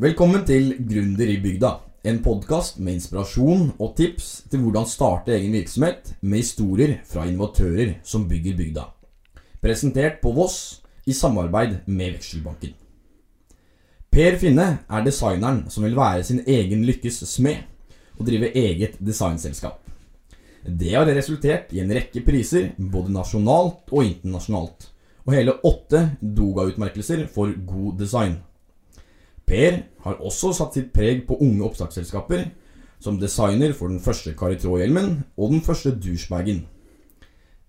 Velkommen til Gründer i bygda. En podkast med inspirasjon og tips til hvordan starte egen virksomhet med historier fra innovatører som bygger bygda. Presentert på Voss i samarbeid med Vekselbanken. Per Finne er designeren som vil være sin egen lykkes smed og drive eget designselskap. Det har resultert i en rekke priser, både nasjonalt og internasjonalt, og hele åtte Doga-utmerkelser for god design. Per har også satt sitt preg på unge oppstartsselskaper, som designer for den første Caritro-hjelmen og den første douchebagen.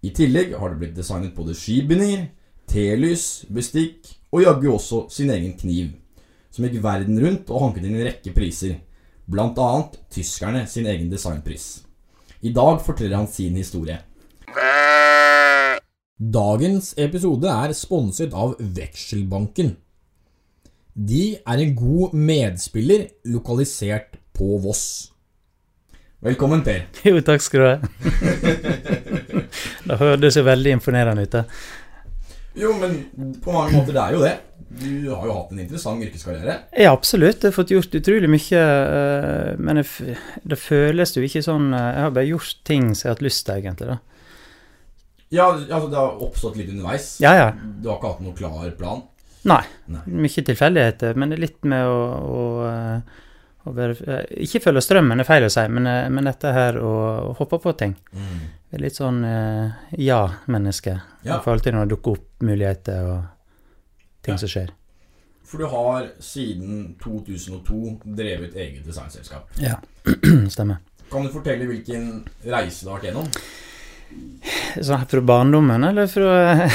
I tillegg har det blitt designet både skibinder, telys, bestikk og jaggu også sin egen kniv, som gikk verden rundt og hanket inn en rekke priser, bl.a. tyskerne sin egen designpris. I dag forteller han sin historie. Dagens episode er sponset av Vekselbanken. De er en god medspiller lokalisert på Voss. Velkommen, Per. Jo, takk skal du ha. det hørtes jo veldig imponerende ut. Jo, men på mange måter det er jo det. Du har jo hatt en interessant yrkeskarriere. Ja, absolutt. Jeg har fått gjort utrolig mye. eh, Men jeg det føles jo ikke sånn eh, Jeg har bare gjort ting som jeg har hatt lyst til, egentlig. da. Ja, altså det har oppstått litt underveis. Ja, ja. Du har ikke hatt noen klar plan? Nei. Nei. Mye tilfeldigheter. Men det litt med å, å, eh, eh, Ikke følge strømmen, er feil å si, men, eh, men dette her å, å hoppe på ting. Mm. Jeg er litt sånn ja-menneske Ja. i forhold til når det dukker opp muligheter og ting Ja. som skjer. For du har siden 2002 drevet eget designselskap. Ja, stemmer. Kan du fortelle hvilken reise du har vært gjennom? Sånn fra barndommen, eller fra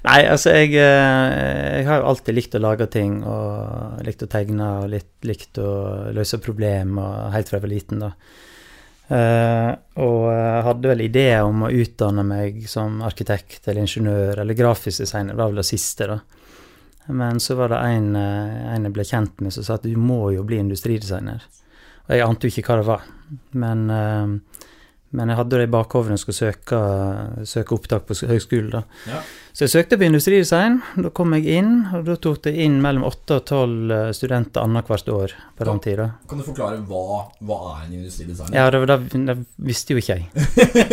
Nei, altså, jeg, eh, jeg har jo alltid likt å lage ting, og likt å tegne, og litt, likt å løse problemer, helt fra jeg var liten, da. Eh, og jeg hadde vel ideer om å utdanne meg som arkitekt eller ingeniør eller grafisk designer, det var vel det siste, da. Men så var det en, eh, en jeg ble kjent med som sa at du må jo bli industridesigner. Og jeg ante jo ikke hva det var. Men eh, men jeg hadde det i bakhodet når jeg skulle søke, søke opptak på høgskolen. da. Ja. Så jeg søkte på industridesign. Da kom jeg inn, og da tok det inn mellom åtte og tolv eh, studenter annethvert år på den tida. Kan du forklare hva, hva er en industridesigner? Ja, det, det, det visste jo ikke jeg.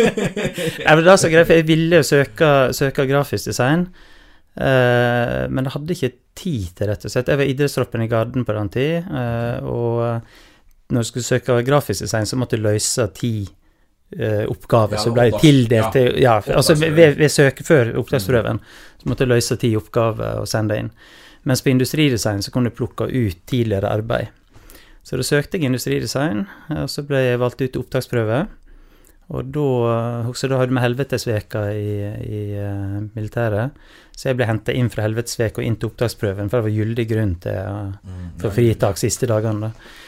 jeg, men det så greit, for jeg ville jo søke, søke grafisk design, eh, men jeg hadde ikke tid til rett og slett. Jeg var idrettstroppen i Garden på den tid, eh, og når jeg skulle søke grafisk design, så måtte jeg løse ti eh, oppgaver Ja, som ble tildelt ja, Ja, altså ved, ved søke før opptaksprøven, så måtte jeg løse ti oppgaver og sende inn. Mens på industridesign så kunne du plukke ut tidligere arbeid. Så da søkte jeg industridesign, og så ble jeg valgt ut til opptaksprøve. Og da, også da hadde vi helvetesveka i, i uh, militæret, så jeg ble henta inn fra helvetesveka og inn til opptaksprøven, for det var gyldig grunn til uh, Mm, for fritak siste dagene. da.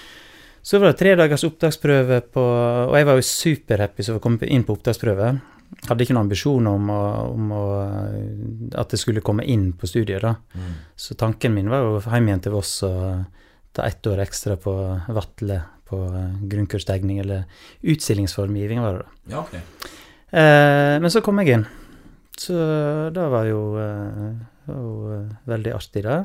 Så var det tre dagers opptaksprøve på Og jeg var jo superhappy som kommet inn på opptaksprøve. Hadde ikke noen ambisjon om, å, om å, at jeg skulle komme inn på studiet, da. Mm. Så tanken min var jo hjem igjen til Voss og ta ett år ekstra på Vatle på eh, grunnkurstegning, eller utstillingsformgivning, var det da. Ja, ok. Eh, men så kom jeg inn. Så det var jo, eh, det jo eh, veldig artig, da.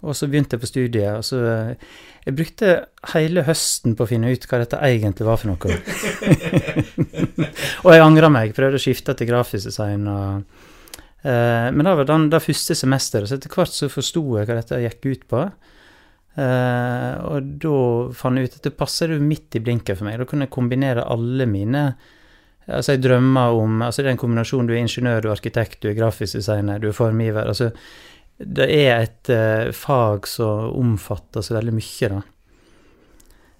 Og så begynte jeg på studiet, og så eh, Jeg brukte hele høsten på å finne ut hva dette egentlig var for noe. og jeg angra meg. Prøvde å skifte til grafisk design og eh, Men det var den, det første semesteret, så etter hvert så forsto jeg hva dette gikk ut på. Eh, og da fant jeg ut at det passer jo midt i blinken for meg. Da kunne jeg kombinere alle mine Altså, jeg drømmer om Altså, det er en kombinasjon. Du er ingeniør, du er arkitekt, du er grafisk designer, du er formgiver. Altså, det er et eh, fag som omfatter så veldig mye, da.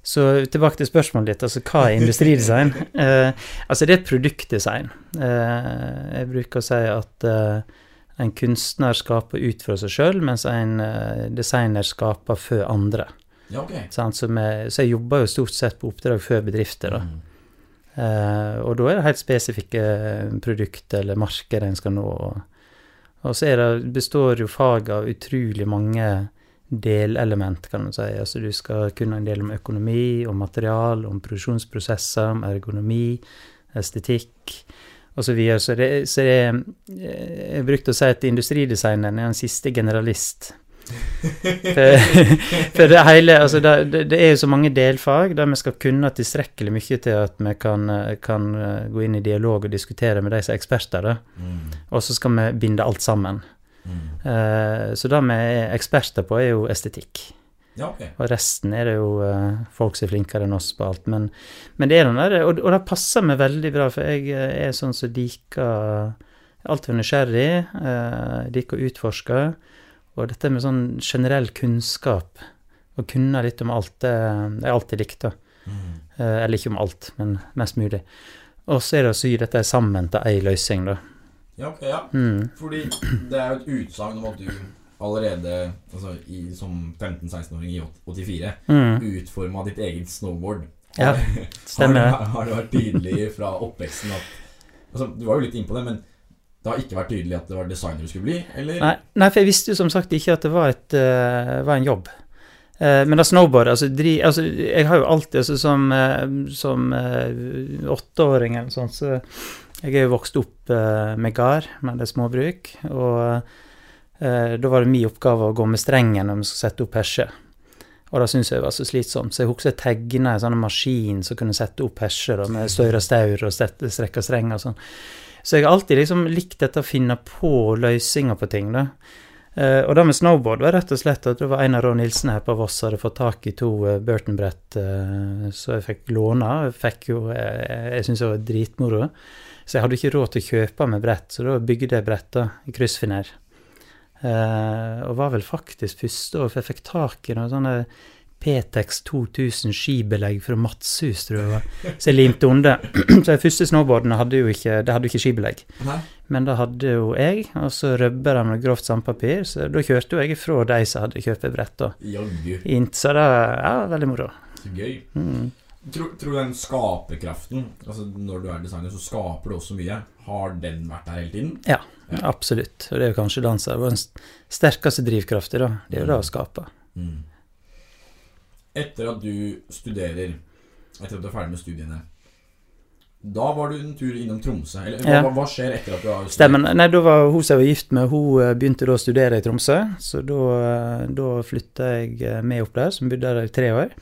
Så tilbake til spørsmålet ditt. Altså, hva er industridesign? eh, altså, det er et produktdesign. Eh, jeg bruker å si at eh, en kunstner skaper ut fra seg sjøl, mens en eh, designer skaper for andre. Ja, okay. sånn, Så, med, så jeg jobber jo stort sett på oppdrag for bedrifter, da. Mm. Eh, og da er det helt spesifikke produkter eller markeder en skal nå. Og, og så det, består jo faget av utrolig mange delelement, kan man si. Altså du skal kunne en del om økonomi, om material, om produksjonsprosesser, om ergonomi, estetikk osv. Så, videre. så det, så det Jeg brukte å si at industridesigneren er den siste generalist. For, det hele Altså, det, det, er jo så mange delfag der vi skal kunne tilstrekkelig mye til at vi kan, eh, kan eh, gå inn i dialog og diskutere med de som er eksperter. Mm. Og så skal vi binde alt sammen. Mm. Uh, så det vi er eksperter på, er jo estetikk. Ja, okay. Og resten er det jo uh, folk som er flinkere enn oss på alt. Men, men det er den der, og, og det passer meg veldig bra, for jeg er sånn som liker alltid nysgjerrig, uh, liker å utforske. Og dette med sånn generell kunnskap, å kunne litt om alt, det er jeg alltid likt. Mm. Eh, eller ikke om alt, men mest mulig. Og så er det å sy dette sammen til ei løsning, da. Ja, ok, ja. Mm. Fordi det er jo et utsagn om at du allerede altså, i, som 15-16-åring i 84 Mm. utforma ditt eget snowboard. Ja, stemmer. Har, har det vært tydelig fra oppveksten at altså, Du var jo litt innpå det, men det har ikke vært tydelig at det var designer du skulle bli? Eller? Nei, nei, for jeg visste jo som sagt ikke at det var, et, uh, var en jobb. Uh, men da snowboard altså, dri, altså, Jeg har jo alltid altså, Som, uh, som åtteåring eller sånn, så Jeg er jo vokst opp med gard, med det småbruk. Og da var det min oppgave å gå med strengen når vi skulle sette opp hesje. Og det syntes jeg var så slitsomt, så jeg husker jeg tegna en sånn maskin som kunne sette opp hesjer med støyra staur og stette- strekka streng og sånn. Så jeg har alltid liksom likt dette å finne på løsninger på ting, da. Eh, og det med snowboard var rett og slett at det var Einar Rå Nilsen her på Voss hadde fått tak i to uh, Burton-brett uh, så jeg fikk låne. Jeg fikk jo, eh, jeg syntes det var dritmoro. Så jeg hadde ikke råd til å kjøpe med brett, så da bygde jeg bretta i kryssfiner. Eh, og var vel faktisk første år, for jeg fikk tak i noen sånne P-Tex 2000 skibelegg fra Matshus, tror jeg var. Så jeg limte under. så de første snowboardene hadde jo ikke, det hadde jo ikke skibelegg. Nei? Men det hadde jo jeg, og så røbba de med grovt sandpapir, så da kjørte jo jeg ifra de som hadde kjøpt meg brett. Så det ja, veldig moro. Så gøy. Mm. Tror, tror du den skaperkraften Altså Når du er designer, så skaper du også mye. Har den vært der hele tiden? Ja. Absolutt. Og det er jo kanskje danser. som er den sterkeste drivkraften, da. Det er jo det å skape. Mm. Etter at du studerer, etter at du er ferdig med studiene Da var du en tur innom Tromsø. Eller hva, Ja. hva, skjer etter at du har studert? Stemmen. Nei, da var hun som jeg var gift med, hun eh, begynte da å studere i Tromsø. Så da, eh, da flytta jeg eh, med opp der, som bodde der i tre år.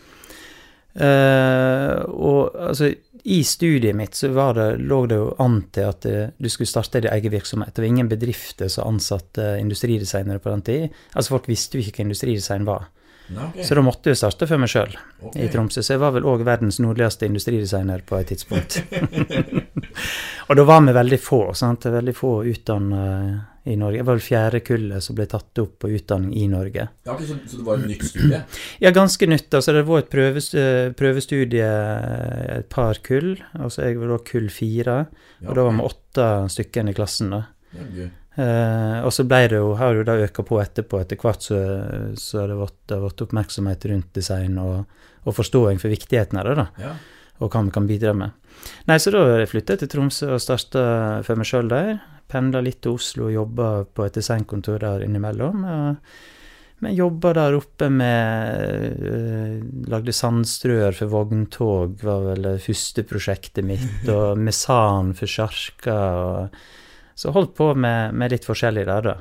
Uh, og altså, i studiet mitt så var det, lå det jo an til at du skulle starte din egen virksomhet. Det var ingen bedrifter som ansatte industridesignere på den tid. Altså Folk visste jo ikke hva industridesign var. Nei, ok. Så da måtte jeg starte for meg sjøl okay. i Tromsø. Så jeg var vel òg verdens nordligste industridesigner på et tidspunkt. og da var vi veldig få. sant? Veldig få utdanna i Norge. Jeg var vel fjerde kullet som ble tatt opp på utdanning i Norge. Ja, okay, så, så det var et nytt studie? Ja, ganske nytt. altså Det var et eh, prøvestudie et par kull. altså Jeg var da kull fire, Ja, og da var vi åtte stykker i klassen. da. Jaggu. Eh, og så ble det jo, har det jo da øka på etterpå. Etter hvert så, så har det vært, oppmerksomhet rundt design og, og forståing for viktigheten av det, da. Ja. Og hva vi kan bidra med. Nei, så da flytta jeg til Tromsø og starta for meg sjøl der. Pendla litt til Oslo og jobba på et designkontor der innimellom. Men jobba der oppe med øh, Lagde sandstrøer for vogntog, var vel det første prosjektet mitt. Og mesan for sjarker. og Så holdt på med, med litt forskjellig der, da.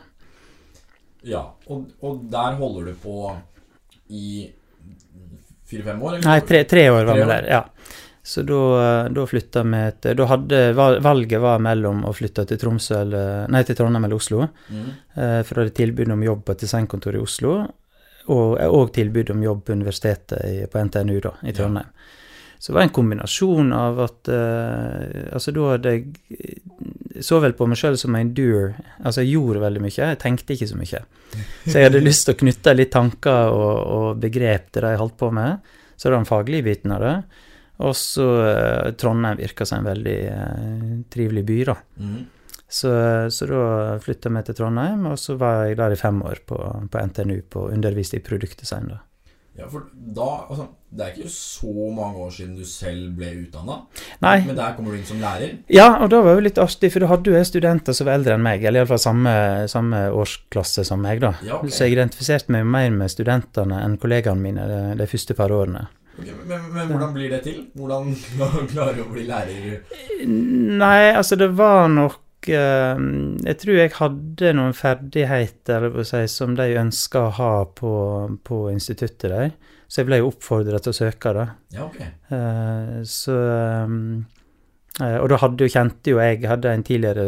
ja. Og, og der holder du på i fire-fem år? eller? Nei, tre, tre år var vi der, ja. Så da, da flytta vi til Da hadde valget var mellom å flytte til Tromsø eller Nei, til Trondheim eller Oslo. Mm. Eh, for da hadde tilbud om jobb på et designkontor i Oslo. Og og tilbud om jobb på universitetet i, på NTNU, da, i Ja. Trondheim. Så det var en kombinasjon av at uh, Altså, da hadde jeg så vel på meg sjøl som en doer. Altså, jeg gjorde veldig mye, jeg tenkte ikke så mye. Så jeg hadde lyst til å knytte litt tanker og, og begrep til det jeg holdt på med. Så det var den faglige biten av det. Og så eh, Trondheim virka som en veldig eh, trivelig by, da. Mm. Så, så da flytta meg til Trondheim, og så var jeg der i fem år på, på NTNU på underviste i produktdesign. da. Ja, for da Altså, det er ikke så mange år siden du selv ble utdanna. Men der kommer du inn som lærer. ja, og da var jo litt artig, for da hadde jo studenter som var eldre enn meg, eller iallfall samme, samme årsklasse som meg, da. Ja, okay. Så jeg identifiserte meg mer med studentene enn kollegaene mine de, de første par årene. Ok, men, men hvordan blir det til? Hvordan klarer du å bli lærer? Nei, altså det var nok Jeg tror jeg hadde noen ferdigheter si, som de ønska å ha på, på instituttet der. Så jeg ble jo oppfordra til å søke, da. Ja, ok. Eh, så eh, Og da hadde jo, kjente jo jeg hadde en tidligere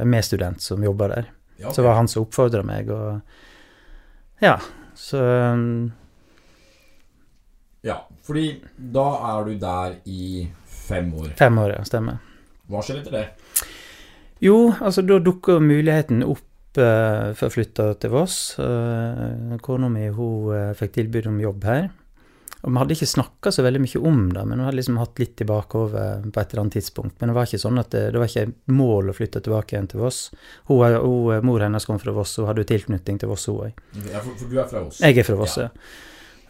eh, medstudent som jobba der. Ja, okay. Så var han som oppfordra meg, og Ja, så ja, fordi da er du der i fem år. Fem år, ja. Stemmer. Hva skjer etter det? Jo, altså da dukker muligheten opp eh, for å flytte til Voss. Uh, Kona mi hun eh, fikk tilbud om jobb her. Og vi hadde ikke snakka så veldig mye om det, men hun hadde liksom hatt litt i bakhodet på et eller annet tidspunkt. Men det var ikke sånn at det, det var ikke et mål å flytte tilbake igjen til Voss. Hun, hun, mor hennes kom fra Voss, hun hadde jo tilknytning til Voss, hun òg. Ja, for, for du er fra Voss? Jeg er fra Voss, ja.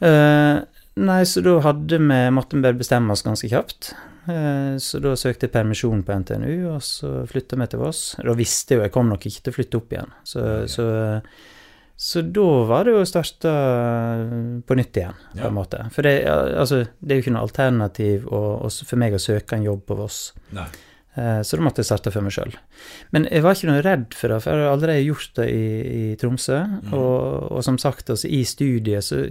Eh, nei, så da hadde vi måtte vi bestemme oss ganske kjapt. Eh, så da søkte jeg permisjon på NTNU, og så flytta vi til Voss. Da visste jeg jo jeg kom nok ikke til å flytte opp igjen. Så, Ok. så, så da var det jo å starte på nytt igjen, på Ja. en måte. For det, altså, det er jo ikke noe alternativ å, for meg å søke en jobb på Voss. Nei. Eh, Så da måtte jeg starte for meg sjøl. Men jeg var ikke noe redd for det, for jeg har allerede gjort det i, i Tromsø. Mm. Og, og som sagt, altså, i studiet så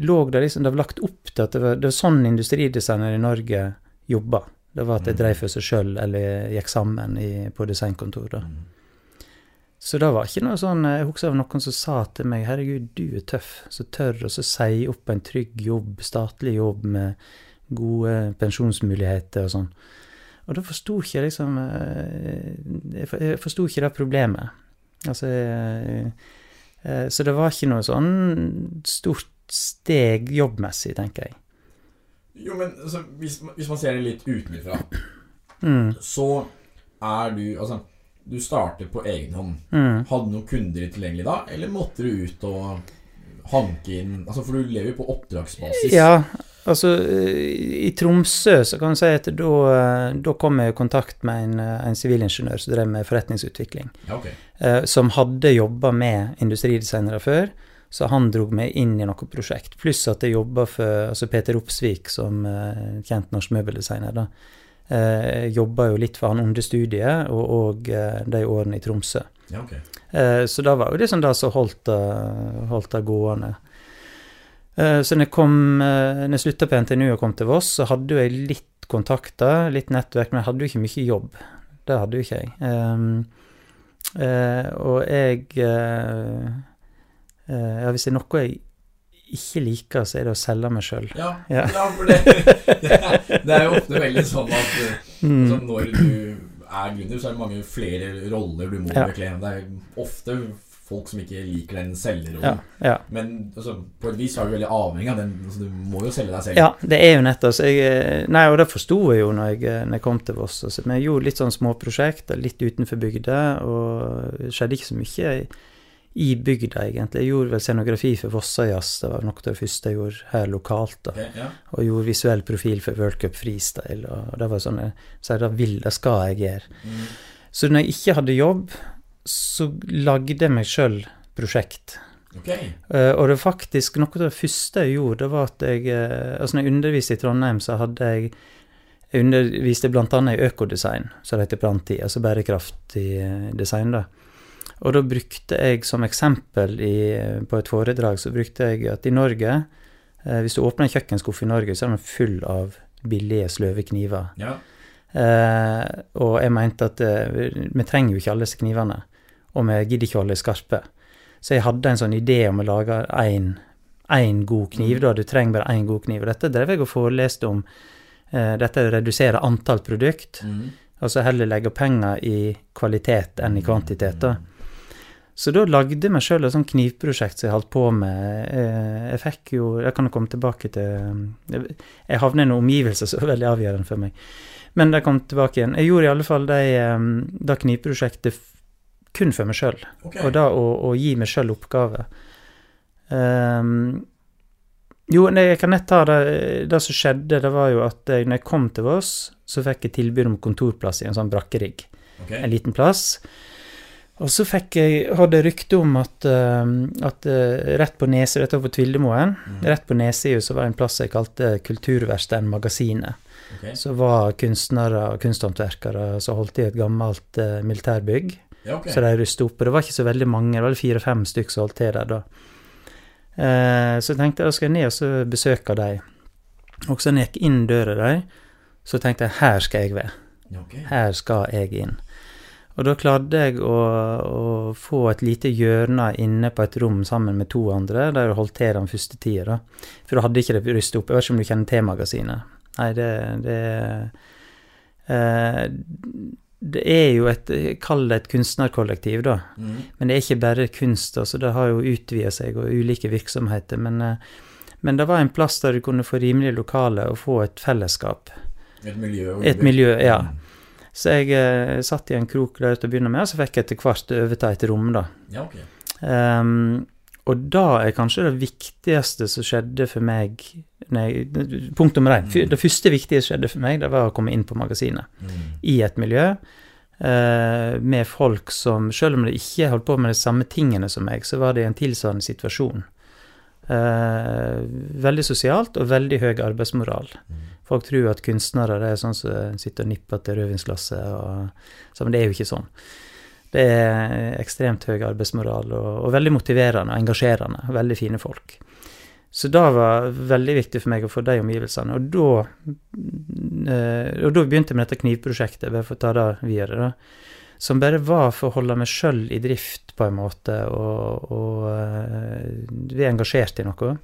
lå det liksom Det var lagt opp til at det var, det var sånn industridesigner i Norge jobba. Det var at de Mhm. drev for seg sjøl eller gikk sammen i, på designkontor. da. Mm. Så det var ikke noe sånn Jeg husker av noen som sa til meg 'Herregud, du er tøff som tør å så si opp en trygg jobb, statlig jobb med gode pensjonsmuligheter og sånn'. Og da forsto ikke jeg liksom eh, Jeg for- forsto ikke det problemet. Altså eh, eh, Så det var ikke noe sånn stort steg jobbmessig, tenker jeg. Jo, men altså, hvis, hvis man ser det litt utenfra, Mm, så er du Altså, du starter på egen hånd. mm. Hadde du noen kunder tilgjengelig da, eller måtte du ut og hanke inn Altså, for du lever jo på oppdragsbasis. Ja, altså i Tromsø så kan du si at da, da kom jeg i kontakt med en, sivilingeniør som drev med forretningsutvikling. Ja, ok. eh, som hadde jobba med industridesignere før, så han drog meg inn i noe prosjekt. Pluss at jeg jobba for altså Peter Opsvik, som uh, kjent norsk møbeldesigner, da. Eh, jobba jo litt for han under studiet, og, og eh, de årene i Tromsø. Ja, okay. Eh, så det var jo det som holdt det, holdt det gående. Eh, så når jeg, kom, når jeg slutta på NTNU og kom til Voss, så hadde jo jeg litt kontakter, litt nettverk, men jeg hadde jo ikke mye jobb. Det hadde jo ikke jeg. Eh, og jeg Ja, hvis det er noe jeg ikke liker, så er det å selge meg sjøl. Ja, Ja. ja. for det, det, er, det er jo ofte veldig sånn at eh, Mm. altså, når du er gründer, så er det mange flere roller du må bekle. Det er ofte folk som ikke liker den selgerrollen. Ja, ja. Men altså, på et vis er du veldig avhengig av den. Altså, du må jo selge deg selv. Ja, det er jo nettopp altså, jeg, Nei, og det forsto jeg jo når jeg, når jeg kom til Voss. Altså, men jeg gjorde litt sånn småprosjekter, litt utenfor bygda, og det skjedde ikke så mye i bygda, egentlig. Jeg gjorde vel scenografi for Vossajazz, det var noe av det første jeg gjorde her lokalt. da. okay, ja. Og gjorde visuell profil for World Cup Freestyle, og det var sånn jeg sa det vil, det skal jeg gjøre. Mm. Så når jeg ikke hadde jobb, så lagde jeg meg sjøl prosjekt. Okay. Eh, og det var faktisk noe av det første jeg gjorde, det var at jeg eh, Altså, når jeg underviste i Trondheim, så hadde jeg Jeg underviste annet i økodesign, som det heter på den altså bærekraftig eh, design, da. Og da brukte jeg som eksempel i, på et foredrag, så brukte jeg at i Norge eh, Hvis du åpner en kjøkkenskuff i Norge, så er den full av billige, sløve kniver. Ja. Eh, og jeg mente at eh, vi trenger jo ikke alle disse knivene, og vi gidder ikke holde skarpe. Så jeg hadde en sånn idé om å lage én god kniv, da. Du trenger bare én god kniv. Og dette drev jeg og foreleste om. Eh, dette er å redusere antall produkt, Mm. altså heller legge penger i kvalitet enn i kvantitet, da. Så da lagde jeg meg sjøl et sånt knivprosjekt som jeg holdt på med. Eh, Jeg fikk jo Jeg kan jo komme tilbake til. Jeg- Jeg havner i noen omgivelser som er veldig avgjørende for meg. Men jeg kom tilbake igjen. Jeg gjorde i alle fall det, eh, det knivprosjektet kun for meg sjøl. Okay. Og da å, å gi meg sjøl oppgave. Um, jo, nei, jeg kan nett ta det Det som skjedde, det var jo at jeg, når jeg kom til Voss, så fikk jeg tilbud om kontorplass i en sånn brakkerigg Okay. en liten plass. Og så fikk jeg, hadde jeg rykte om at, eh, at eh, rett på Nese, dette var på Tvildemoen, Mm. rett på Nesøya så var det en plass jeg kalte Kulturverkstedet Magasinet. Okay. Så var kunstnere og kunsthåndverkere som holdt i et gammelt uh, militærbygg. Ja, okay. Så de rusta opp. Og det var ikke så veldig mange, det var fire-fem stykker som holdt til der da. Uh, så jeg tenkte da skal jeg ned og så besøke dem. Og så når jeg gikk inn døra der, så tenkte jeg her skal jeg være. Okay. Her skal jeg inn. Og da klarte jeg å, å få et lite hjørne inne på et rom sammen med to andre, der jeg holdt til den første tida. da. For da hadde ikke det rystet opp. Jeg vet ikke om du kjenner T-magasinet? Nei, det, det eh, Det er jo et Kall det et kunstnerkollektiv, da. Mm. Men det er ikke bare kunst. altså Det har jo utvida seg, og ulike virksomheter. Men, eh, men det var en plass der du kunne få rimelige lokaler og få et fellesskap. Et miljø. Et miljø, ja. Mm. Så jeg eh, satt i en krok der til å begynne med, og så fikk jeg etter hvert overta et rom, da. Ja, ok. um, og da er kanskje det viktigste som skjedde for meg Nei, punkt nummer én. Mm. Det første viktige som skjedde for meg, det var å komme inn på magasinet. Mm. I et miljø eh, med folk som, selv om de ikke holdt på med de samme tingene som meg, så var det i en tilsvarende situasjon. Eh, veldig sosialt og veldig høy arbeidsmoral. Mm. Folk tror at kunstnere er sånn som sitter og nipper til rødvinsglasset, men det er jo ikke sånn. Det er ekstremt høy arbeidsmoral og, og veldig motiverende og engasjerende. Veldig fine folk. Så det var veldig viktig for meg å få de omgivelsene. Og da, eh, og da begynte jeg med dette knivprosjektet, bare for å ta det videre. da, Som bare var for å holde meg sjøl i drift, på en måte, og, og bli engasjert i noe.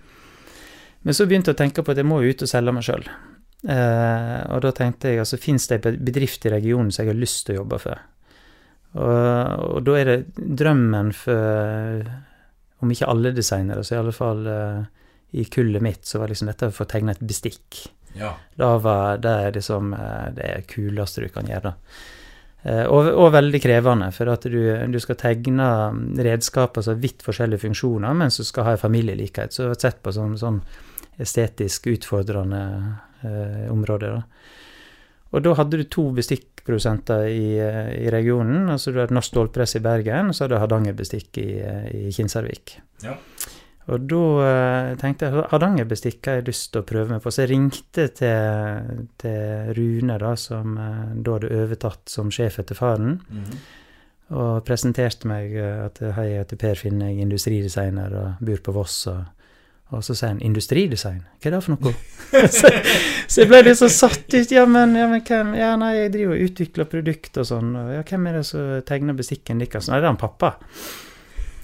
Men så begynte jeg å tenke på at jeg må ut og selge meg sjøl. Eh, og da tenkte jeg altså, fins det en bedrift i regionen som jeg har lyst til å jobbe for? Og, og da er det drømmen for Om ikke alle designere, så i alle fall eh, i kullet mitt, så var liksom dette å få tegne et bestikk. Ja. Da var det liksom eh, det kuleste du kan gjøre. Og, og veldig krevende, for at du, du skal tegne redskaper som har vidt forskjellige funksjoner, men som skal ha en familielikhet. Så det har sett på som sånn estetisk utfordrende eh, området. Da. Og da hadde du to bestikkprodusenter i, eh, i regionen. altså Du hadde Norsk Stålpress i Bergen, og så hadde du Hardangerbestikk i, eh, i Kinsarvik. Ja. Og da eh, tenkte jeg Hardangerbestikk har jeg lyst til å prøve meg på. Så jeg ringte til, til Rune, da, som eh, da hadde overtatt som sjef etter faren, Mhm. og presenterte meg at hei, jeg heter Per Finne, jeg er industridesigner og bor på Voss. og og så sier han 'industridesign', hva er det for noe? så, så jeg ble litt så satt ut. Ja, men, ja, men hvem Ja, nei, jeg driver og utvikler produkt og sånn. Ja, hvem er det som tegner bestikken deres? Nei, det er han pappa.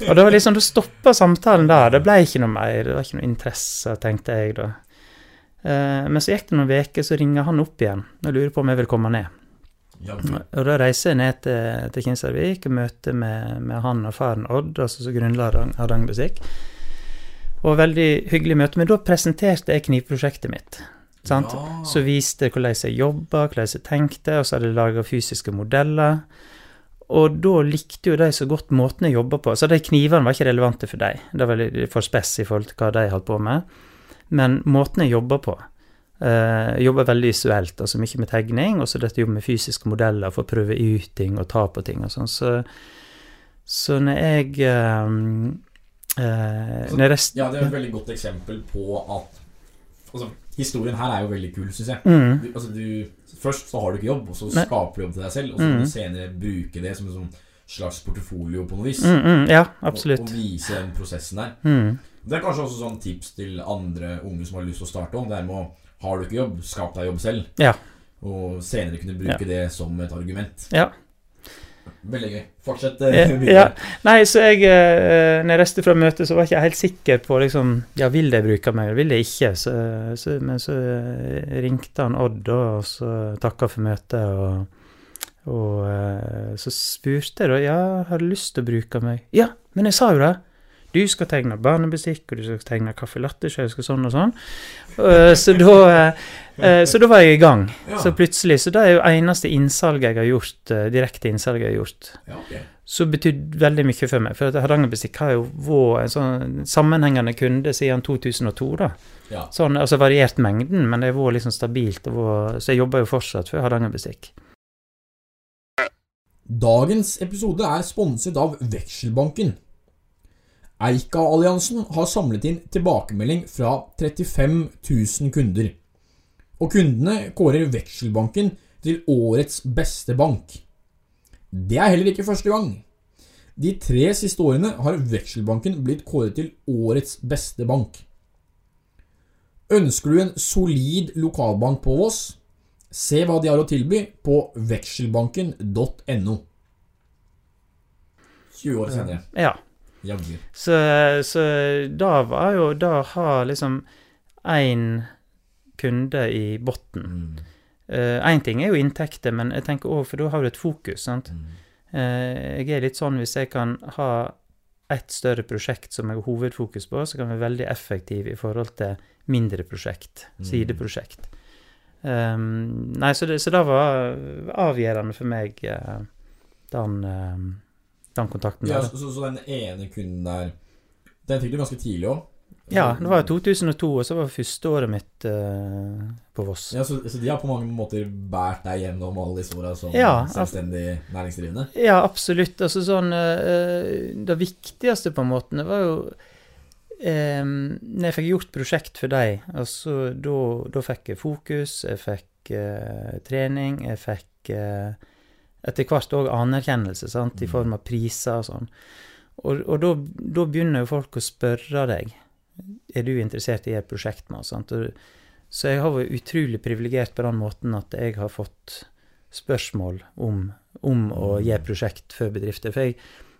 Og var liksom, da stoppa samtalen der. Det ble ikke noe mer. Det var ikke noe interesse, tenkte jeg da. Eh, men så gikk det noen uker, så ringer han opp igjen og lurer på om jeg vil komme ned. Ja. Og da reiser jeg ned til, til Kinsarvik og møter med, med han og faren Odd, altså grunnla Hardangermusikk. Og veldig hyggelig møte, men da presenterte jeg knivprosjektet mitt. Sant? Ja. Så viste jeg hvordan jeg jobba, hvordan jeg tenkte, og så hadde jeg laga fysiske modeller. Og da likte jo de så godt måten jeg jobba på. Så de knivene var ikke relevante for dem. Det var litt for spess i forhold til hva de holdt på med. Men måten jeg jobba på Uh, jobba veldig visuelt, altså mye med tegning, og så dette jobbet med fysiske modeller for å prøve ut ting og ta på ting og sånn. Så, så når jeg eh, eh, når rest, Ja, det er et veldig godt eksempel på at Altså, historien her er jo veldig kul, syns jeg. mm, Du, altså, du, først så har du ikke jobb, og så Nei. skaper du jobb til deg selv, og så kan Mm. du senere bruke det som en sånn slags portefolio på noe vis. mm, mm, ja, absolutt. og vise den prosessen der. Mm, Det er kanskje også sånn tips til andre unge som har lyst til å starte om. Det er med å Har du ikke jobb, skap deg jobb selv. Ja. Og senere kunne bruke det som et argument. Ja. Veldig gøy. Fortsett. Eh, ja. Nei, så jeg eh, Når jeg reiste fra møtet, så var ikke jeg helt sikker på liksom Ja, vil de bruke meg, eller vil de ikke? Så, så, men så eh, ringte han Odd, da, og så takka for møtet, og, og så spurte jeg da Ja, har du lyst til å bruke meg? Ja, men jeg sa jo det! Du skal tegne barnebestikk, og du skal tegne caffè latte, og skal sånn og sånn. Eh, så, da, eh, eh, så da var jeg i gang. Ja. Så plutselig, så det er jo eneste innsalget jeg har gjort, direkte innsalget jeg har gjort Ja, ok. som betydde veldig mye for meg. For at Hardangerbestikk har jo vært en sånn sammenhengende kunde siden 2002. da. Ja. Sånn, altså variert mengden, men det har vært liksom stabilt. Var, så jeg jobber jo fortsatt for Hardangerbestikk. Dagens episode er sponset av Vekselbanken. Eika-alliansen har samlet inn tilbakemelding fra 35 000 kunder. Og kundene kårer Vekselbanken til årets beste bank. Det er heller ikke første gang. De tre siste årene har Vekselbanken blitt kåret til årets beste bank. Ønsker du en solid lokalbank på Voss? Se hva de har å tilby på vekselbanken.no. 20 år senere. Ja. Så, så da var jo Da har liksom én kunde i bunnen. Mm. Én ting er jo inntekter, men jeg tenker også, for da har du et fokus. sant? Mm. Uh, jeg er litt sånn hvis jeg kan ha ett større prosjekt som jeg har hovedfokus på, så kan jeg være veldig effektiv i forhold til mindre prosjekt, Mm. sideprosjekt. Um, nei, så det, så det var avgjørende for meg, uh, den, den kontakten Ja, så, så, den ene kunden der Den fikk du ganske tidlig òg? Ja, det var jo 2002, og så var det første året mitt uh, på Voss. Ja, så, så de har på mange måter båret deg gjennom alle disse åra som Ja, selvstendig næringsdrivende? Ja, absolutt. Altså sånn uh, Det viktigste på en måte det var jo eh, Når jeg fikk gjort prosjekt for deg, altså da, da fikk jeg fokus, jeg fikk uh, trening, jeg fikk eh, etter hvert òg anerkjennelse, sant, i Mm. form av priser og sånn. Og, og da, begynner jo folk å spørre deg er du interessert i et prosjekt med oss. Så jeg har vært utrolig privilegert på den måten at jeg har fått spørsmål om, om å gi prosjekt for bedrifter. For jeg,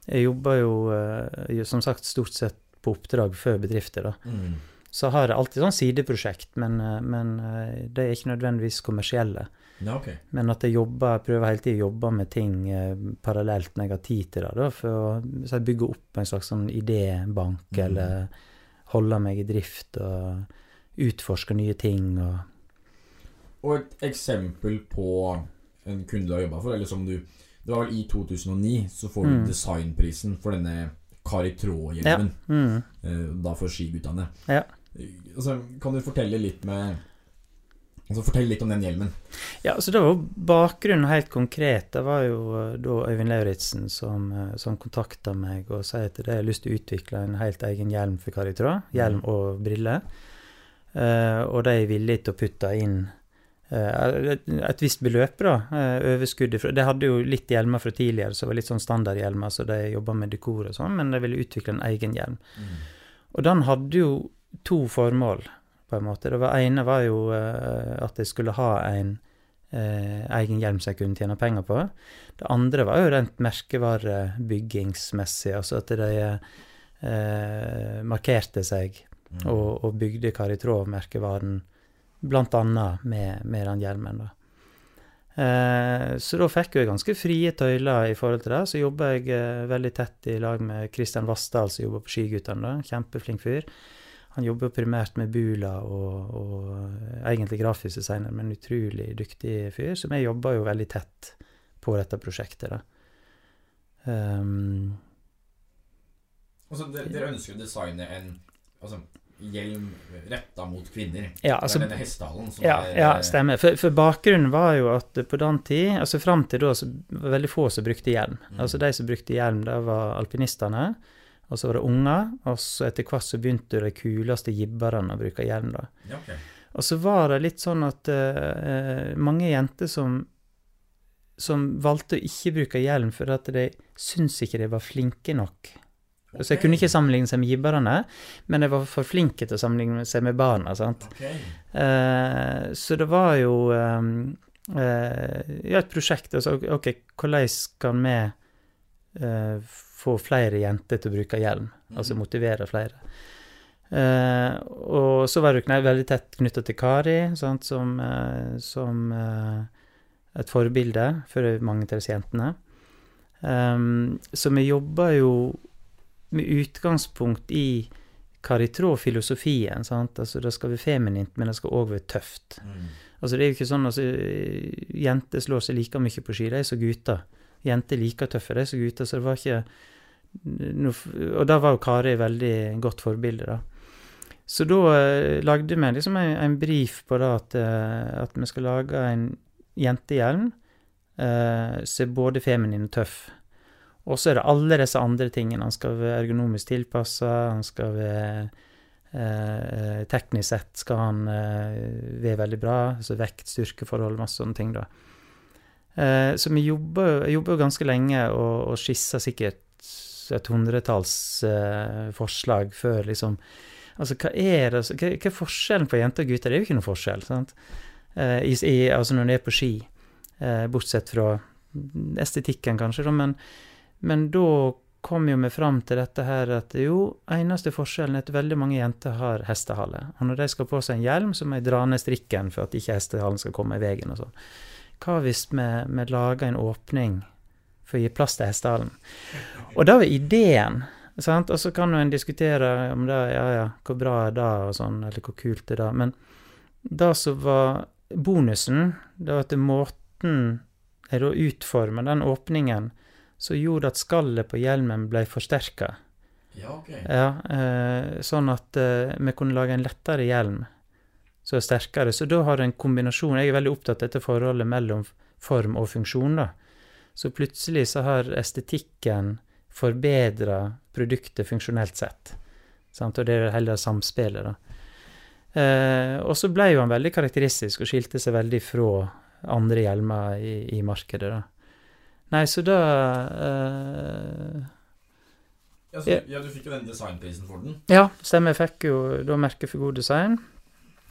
jeg jobber jo eh, som sagt stort sett på oppdrag for bedrifter. da. Mm. Så har jeg alltid sånn sideprosjekt, men, eh, men eh, de er ikke nødvendigvis kommersielle. Ja, okay. Men at jeg jobber, prøver hele tiden å jobbe med ting eh, parallelt når jeg har tid til det. Da, for å bygge opp en slags sånn idébank, Mm. eller holde meg i drift og utforske nye ting. og Og et eksempel på en kunde du har jobba for, eller som du Det var vel i 2009 så får du Mm. designprisen for denne Kari Traa-hjelmen. Mm. eh, Da for skiguttene. Ja. Altså, kan du fortelle litt med Altså Fortell litt om den hjelmen. Ja, så det var bakgrunnen helt konkret. Det var jo eh, da Øyvind Lauritzen som, eh, som kontakta meg og sa at jeg har lyst til å utvikle en helt egen hjelm for Kari Traa. Hjelm og briller. Uh, og de er villige til å putte inn uh, et, et visst beløp, da. Uh, overskuddet fra De hadde jo litt hjelmer fra tidligere som var litt sånn standardhjelmer, så de jobba med dekor og sånn, men de ville utvikle en egen hjelm. Og den hadde jo to formål, på en måte. Det var ene var jo eh, at jeg skulle ha en eh, egen hjelm som jeg kunne tjene penger på. Det andre var jo rent merkevarebyggingsmessig, altså at de eh, markerte seg Mm. og, og bygde Kari Traa-merkevaren blant annet med, med den hjelmen. da. Eh, så da fikk jeg ganske frie tøyler i forhold til det. Så jobba jeg eh, veldig tett i lag med Kristian Vassdal, som jobber på Skiguttene. da, Kjempeflink fyr. Han jobber primært med Bula og, og eh, egentlig grafisk designer, men utrolig dyktig fyr. Så vi jobber jo veldig tett på dette prosjektet. da. Um, Altså, dere, dere ønsker å designe en altså, hjelm retta mot kvinner. ja, altså, det er denne hestehalen som Ja, er ja, stemmer. For, for bakgrunnen var jo at på den tid, altså fram til da, så var det veldig få som brukte hjelm. Mm. Altså de som brukte hjelm, da var alpinistene, og så var det unger, og så etter hvert så begynte de kuleste jibberne å bruke hjelm, da. Ja, ok. Og så var det litt sånn at uh, mange jenter som som valgte å ikke bruke hjelm fordi at de syntes ikke de var flinke nok. Så jeg kunne ikke sammenligne seg med jibberne, men jeg var for flinke til å sammenligne seg med barna. sant? Okay. Uh, så det var jo um, uh, ja, et prosjekt. Altså, ok, hvordan kan vi eh, få flere jenter til å bruke hjelm? Altså Mhm. motivere flere. Eh, og så var kne- veldig tett knytta til Kari, sant, som, eh, som eh, et forbilde for mange av disse jentene. Um, så vi jobba jo med utgangspunkt i Kari Traa-filosofien. sant? Altså, det skal være feminint, men det skal òg være tøft. Mm. Altså, det er jo ikke sånn altså, Jenter slår seg like mye på ski, de som gutter. Jenter er like tøffe, de som gutter, så det var ikke Og da var jo Kari veldig godt forbilde, da. Så da eh, lagde vi liksom en, en brief på det at, eh, at vi skal lage en jentehjelm eh, som er både feminin og tøff. Og så er det alle disse andre tingene. Han skal være ergonomisk tilpassa, han skal være eh, Teknisk sett skal han eh, være veldig bra. Altså vekt, styrkeforhold, masse sånne ting, da. Eh, så vi jobber jo ganske lenge og, og skisser sikkert et hundretalls eh, forslag før liksom Altså, hva er det hva, hva, er forskjellen på jenter og gutter? Det er jo ikke noen forskjell, sant? Eh, i, altså når du er på ski, eh, bortsett fra estetikken, kanskje, men, men da kom jo vi fram til dette her at jo, eneste forskjellen er at veldig mange jenter har hestehale. Og når de skal på seg en hjelm, så må jeg dra ned strikken for at ikke hestehalen skal komme i veien og sånn. Hva hvis vi, vi lager en åpning for å gi plass til hestehalen? Og da var ideen Sant? Og så kan en diskutere om det ja, ja, hvor bra er det, og sånn, eller hvor kult er det. Men det som var bonusen, det var at måten jeg da utforma den åpningen, så gjorde at skallet på hjelmen ble forsterka. Ja, ok. Ja, eh, sånn at eh, vi kunne lage en lettere hjelm som er sterkere. Så da har du en kombinasjon Jeg er veldig opptatt av dette forholdet mellom form og funksjon, da. Så plutselig så har estetikken forbedra produktet funksjonelt sett. Sant? Og det er heller samspillet, da. Eh, og så ble jo han veldig karakteristisk og skilte seg veldig fra andre hjelmer i, i markedet, da. Nei, så da eh, ja, så, ja, du fikk jo den designprisen for den? Ja, stemmer. Jeg fikk jo da merket for god design.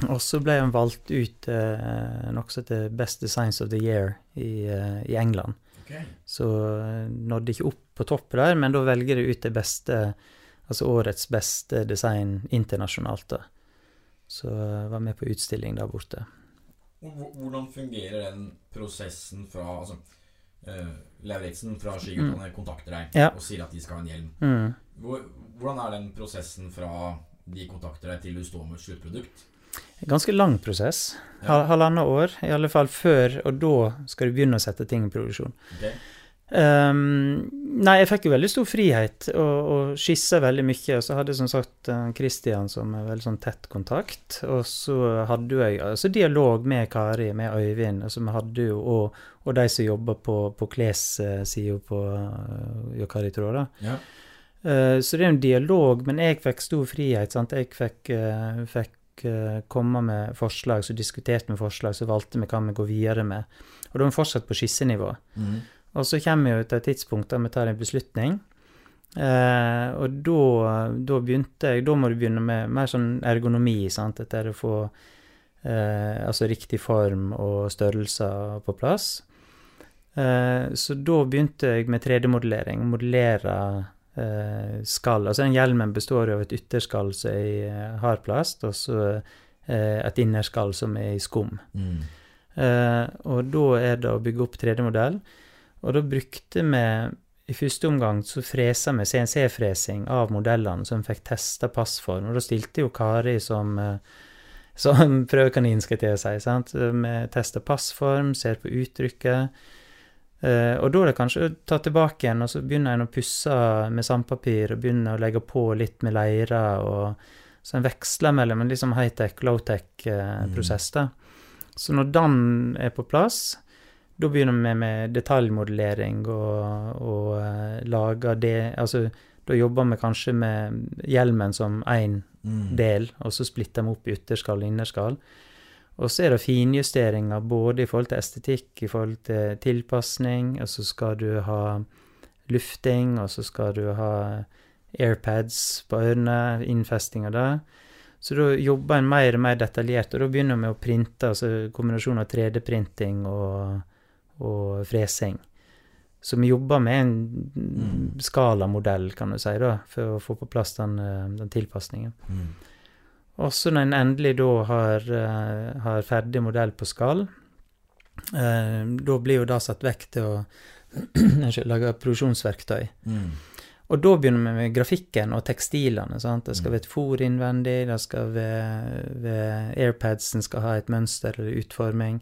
Og så ble han valgt ut eh, nokså til Best Designs of the Year i, eh, i England. Okay. Så eh, nådde ikke opp på topp der, men da velger de ut det beste, altså årets beste design internasjonalt, da. Så jeg var med på utstilling der borte. Hvordan fungerer den prosessen fra altså, uh, Lauritzen fra Skiguttene mm. kontakter deg ja. og sier at de skal ha en hjelm. Mm. Hvordan er den prosessen fra de kontakter deg til du står med et sluttprodukt? Ganske lang prosess. Ja. Halvannet år, i alle fall før, og da skal du begynne å sette ting i produksjon. Okay. Um, nei, jeg fikk jo veldig stor frihet og, og skissa veldig mye. Og så hadde jeg som sagt Kristian som er veldig sånn tett kontakt. Og så hadde jeg altså dialog med Kari, med Øyvind. Altså vi hadde jo, og, og de som jobber på, på klessida på uh, Jokari, tror. Ja. Uh, så det er en dialog, men jeg fikk stor frihet. sant? Jeg fikk, uh, fikk komme med forslag, så diskuterte vi forslag, så valgte vi hva vi går videre med. Og da er vi fortsatt på skissenivå. Mm. Og så kommer vi jo til et tidspunkt der vi tar en beslutning. Eh, og da, da, begynte jeg Da må du begynne med mer sånn ergonomi, sant. Dette er å få eh, altså riktig form og størrelser på plass. Eh, så da begynte jeg med 3D-modellering. Modellere eh, skall. Altså den hjelmen består av et ytterskall som er i hardplast, hard og så eh, et innerskall som er i skum. Mm. og da er det å bygge opp 3D-modell. Og da brukte vi i første omgang så fresa vi CNC-fresing av modellene, så vi fikk testa passform. Og da stilte jo Kari som, eh, som prøvekanin, skal jeg si. sant? Vi tester passform, ser på uttrykket. Uh, og da er det kanskje å ta tilbake igjen, og så begynner en å pusse med sandpapir, og begynner å legge på litt med leire, og så en veksler mellom en liksom high-tech, low-tech-prosess, uh, da. Så når den er på plass, da begynner vi med detaljmodellering og, og uh, lager det Altså, da jobber vi kanskje med hjelmen som én mm. del, og så splitter vi opp i ytterskall og innerskall. Og så er det finjusteringer både i forhold til estetikk, i forhold til tilpasning, og så skal du ha lufting, og så skal du ha airpads på ørene, innfesting av det. Så da jobber en mer og mer detaljert, og da begynner vi å printe, altså kombinasjon av 3D-printing og og fresing. Så vi jobber med en mm. skalamodell, kan du si, da, for å få på plass den, eh, den tilpasningen. Mm. Også når en endelig da har, uh, har ferdig modell på skall, eh, da blir jo det satt vekk til å lage produksjonsverktøy. Mm. Og da begynner vi med grafikken og tekstilene. sant? Det skal mm. være et fôr innvendig, det skal være, være Airpadsen skal ha et mønster eller utforming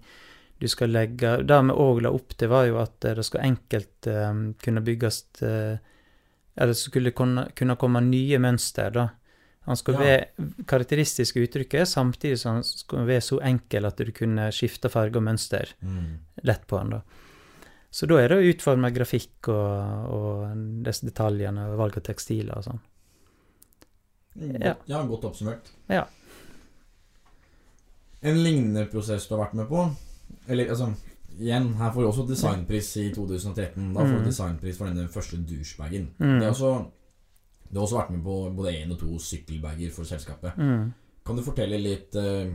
du skal legge Det vi òg la opp til, var jo at det skulle enkelt um, kunne bygges uh, Eller det skulle kunne, kunne, komme nye mønster, da. Han skulle ja. være karakteristisk uttrykket, samtidig som han skulle være så enkel at du kunne skifte farge og mønster mm. lett på han, da. Så da er det å utforme grafikk og, og disse detaljene og valg av tekstiler og sånn. Ja. ja, godt oppsummert. Ja. En lignende prosess du har vært med på Eller altså Igjen, her får du også designpris i 2013. Da får du Mm. designpris for denne første douchebagen. Mm. Det er også, du har også vært med på både én og to sykkelbager for selskapet. Mm. Kan du fortelle litt eh,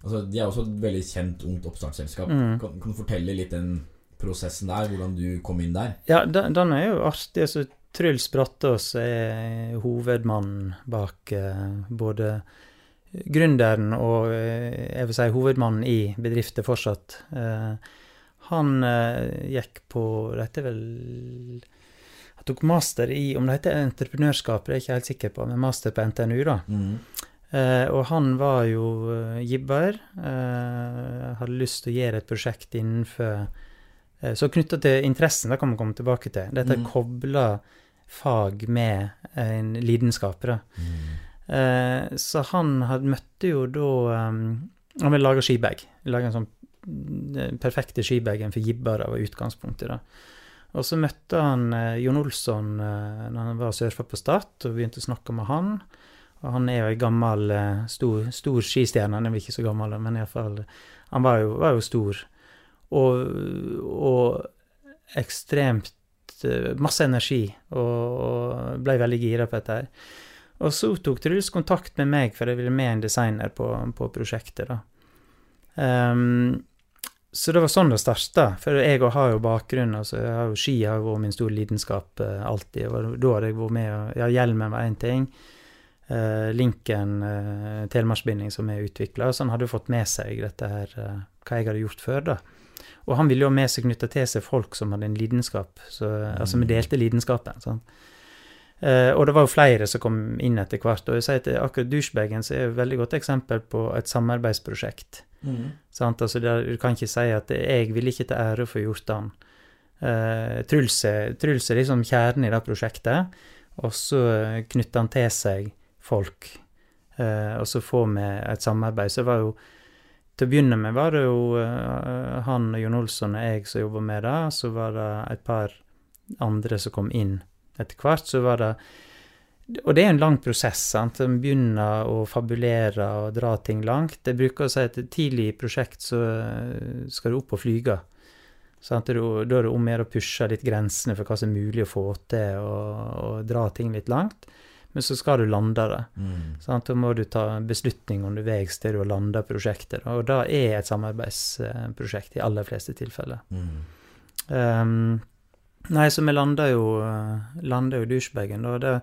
Altså, De er også et veldig kjent ungt oppstartsselskap. Mm. Kan, kan du fortelle litt den prosessen der? Hvordan du kom inn der? Ja, den, den er jo artig. Altså, Truls Brattås er hovedmannen bak eh, både gründeren og eh, jeg vil si hovedmannen i bedriften fortsatt. Han gikk på Dette er vel tok master i Om det heter entreprenørskap, det er jeg ikke helt sikker på, men master på NTNU, da. Mm. Eh, og han var jo eh, gibber. Eh, hadde lyst til å gjøre et prosjekt innenfor eh, Så knytta til interessen, det kan vi komme tilbake til. Dette Mm. kobla fag med en lidenskap. Da. Mm. Eh, så han hadde, møtte jo da um, Han ville lage skibag. Lage en sånn perfekte skibagen for gibbere var utgangspunktet. da. Og så møtte han eh, Jon Olsson eh, når han var og surfa på Stad, og begynte å snakke med han. Og han er jo ei gammel, eh, stor, stor skistjerne. Han er vel ikke så gammel, men iallfall Han var jo, var jo stor. Og, og ekstremt eh, Masse energi, og, og ble veldig gira på dette her. Og så tok Truls kontakt med meg, for jeg ville med en designer på, på prosjektet, da. Ehm, så det var sånn det starta. For jeg har jo bakgrunn. altså jeg har jo Ski har vært min store lidenskap eh, alltid. og Da hadde jeg vært med og Ja, hjelmen var én ting. Uh, linken, uh, telemarksbinding som er utvikla. Så han hadde jo fått med seg dette her, eh, hva jeg hadde gjort før, da. Og han ville jo ha med seg knytta til seg folk som hadde en lidenskap. Så, Altså vi delte lidenskapen. sånn. Eh, og det var jo flere som kom inn etter hvert. Og jeg sier at akkurat douchebagen er et veldig godt eksempel på et samarbeidsprosjekt. Mm. Sant? Altså der, du kan ikke si at 'jeg vil ikke til ære for gjort den'. Uh, Truls er Truls er liksom kjernen i det prosjektet, og så knytter han til seg folk. Eh, og så får vi et samarbeid. Så det var jo Til å begynne med var det jo eh, han og Jon Olsson og jeg som jobba med det. Så var det et par andre som kom inn etter hvert. Så var det Og det er en lang prosess. sant? En begynner å fabulere og dra ting langt. Jeg bruker å si at tidlig prosjekt så eh, skal du opp og flyge. Sant? Da er det om å gjøre å pushe litt grensene for hva som er mulig å få til, og, og dra ting litt langt. Men så skal du lande det. Mm. Sant? Da må du ta en beslutning underveis til du har landa prosjektet. Og da er et samarbeidsprosjekt i aller fleste tilfeller. Mm. Um, nei, så vi landa jo, landa jo douchebagen, da. Det,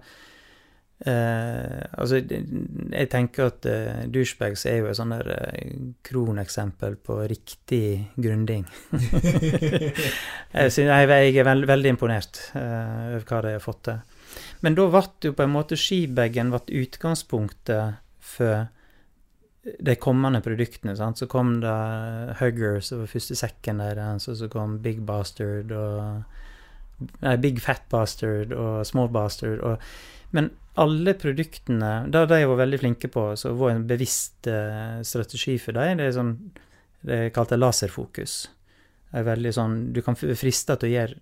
eh, altså, jeg tenker at eh, douchebags er jo et sånn der eh, kroneksempel på riktig grunding. jeg, synes, jeg, jeg er veld, veldig imponert eh, over hva de har fått til. Men da ble jo på en måte skibagen utgangspunktet for de kommende produktene. Sant? Så kom det Huggers, det var første sekken deres, og så kom Big Bastard og Big Fat Bastard og Small Bastard. Og, men alle produktene Det de var veldig flinke på, så var en bevisst eh, strategi for dem, det er sånn det er kalt laserfokus. Det er veldig sånn Du kan friste til å gjøre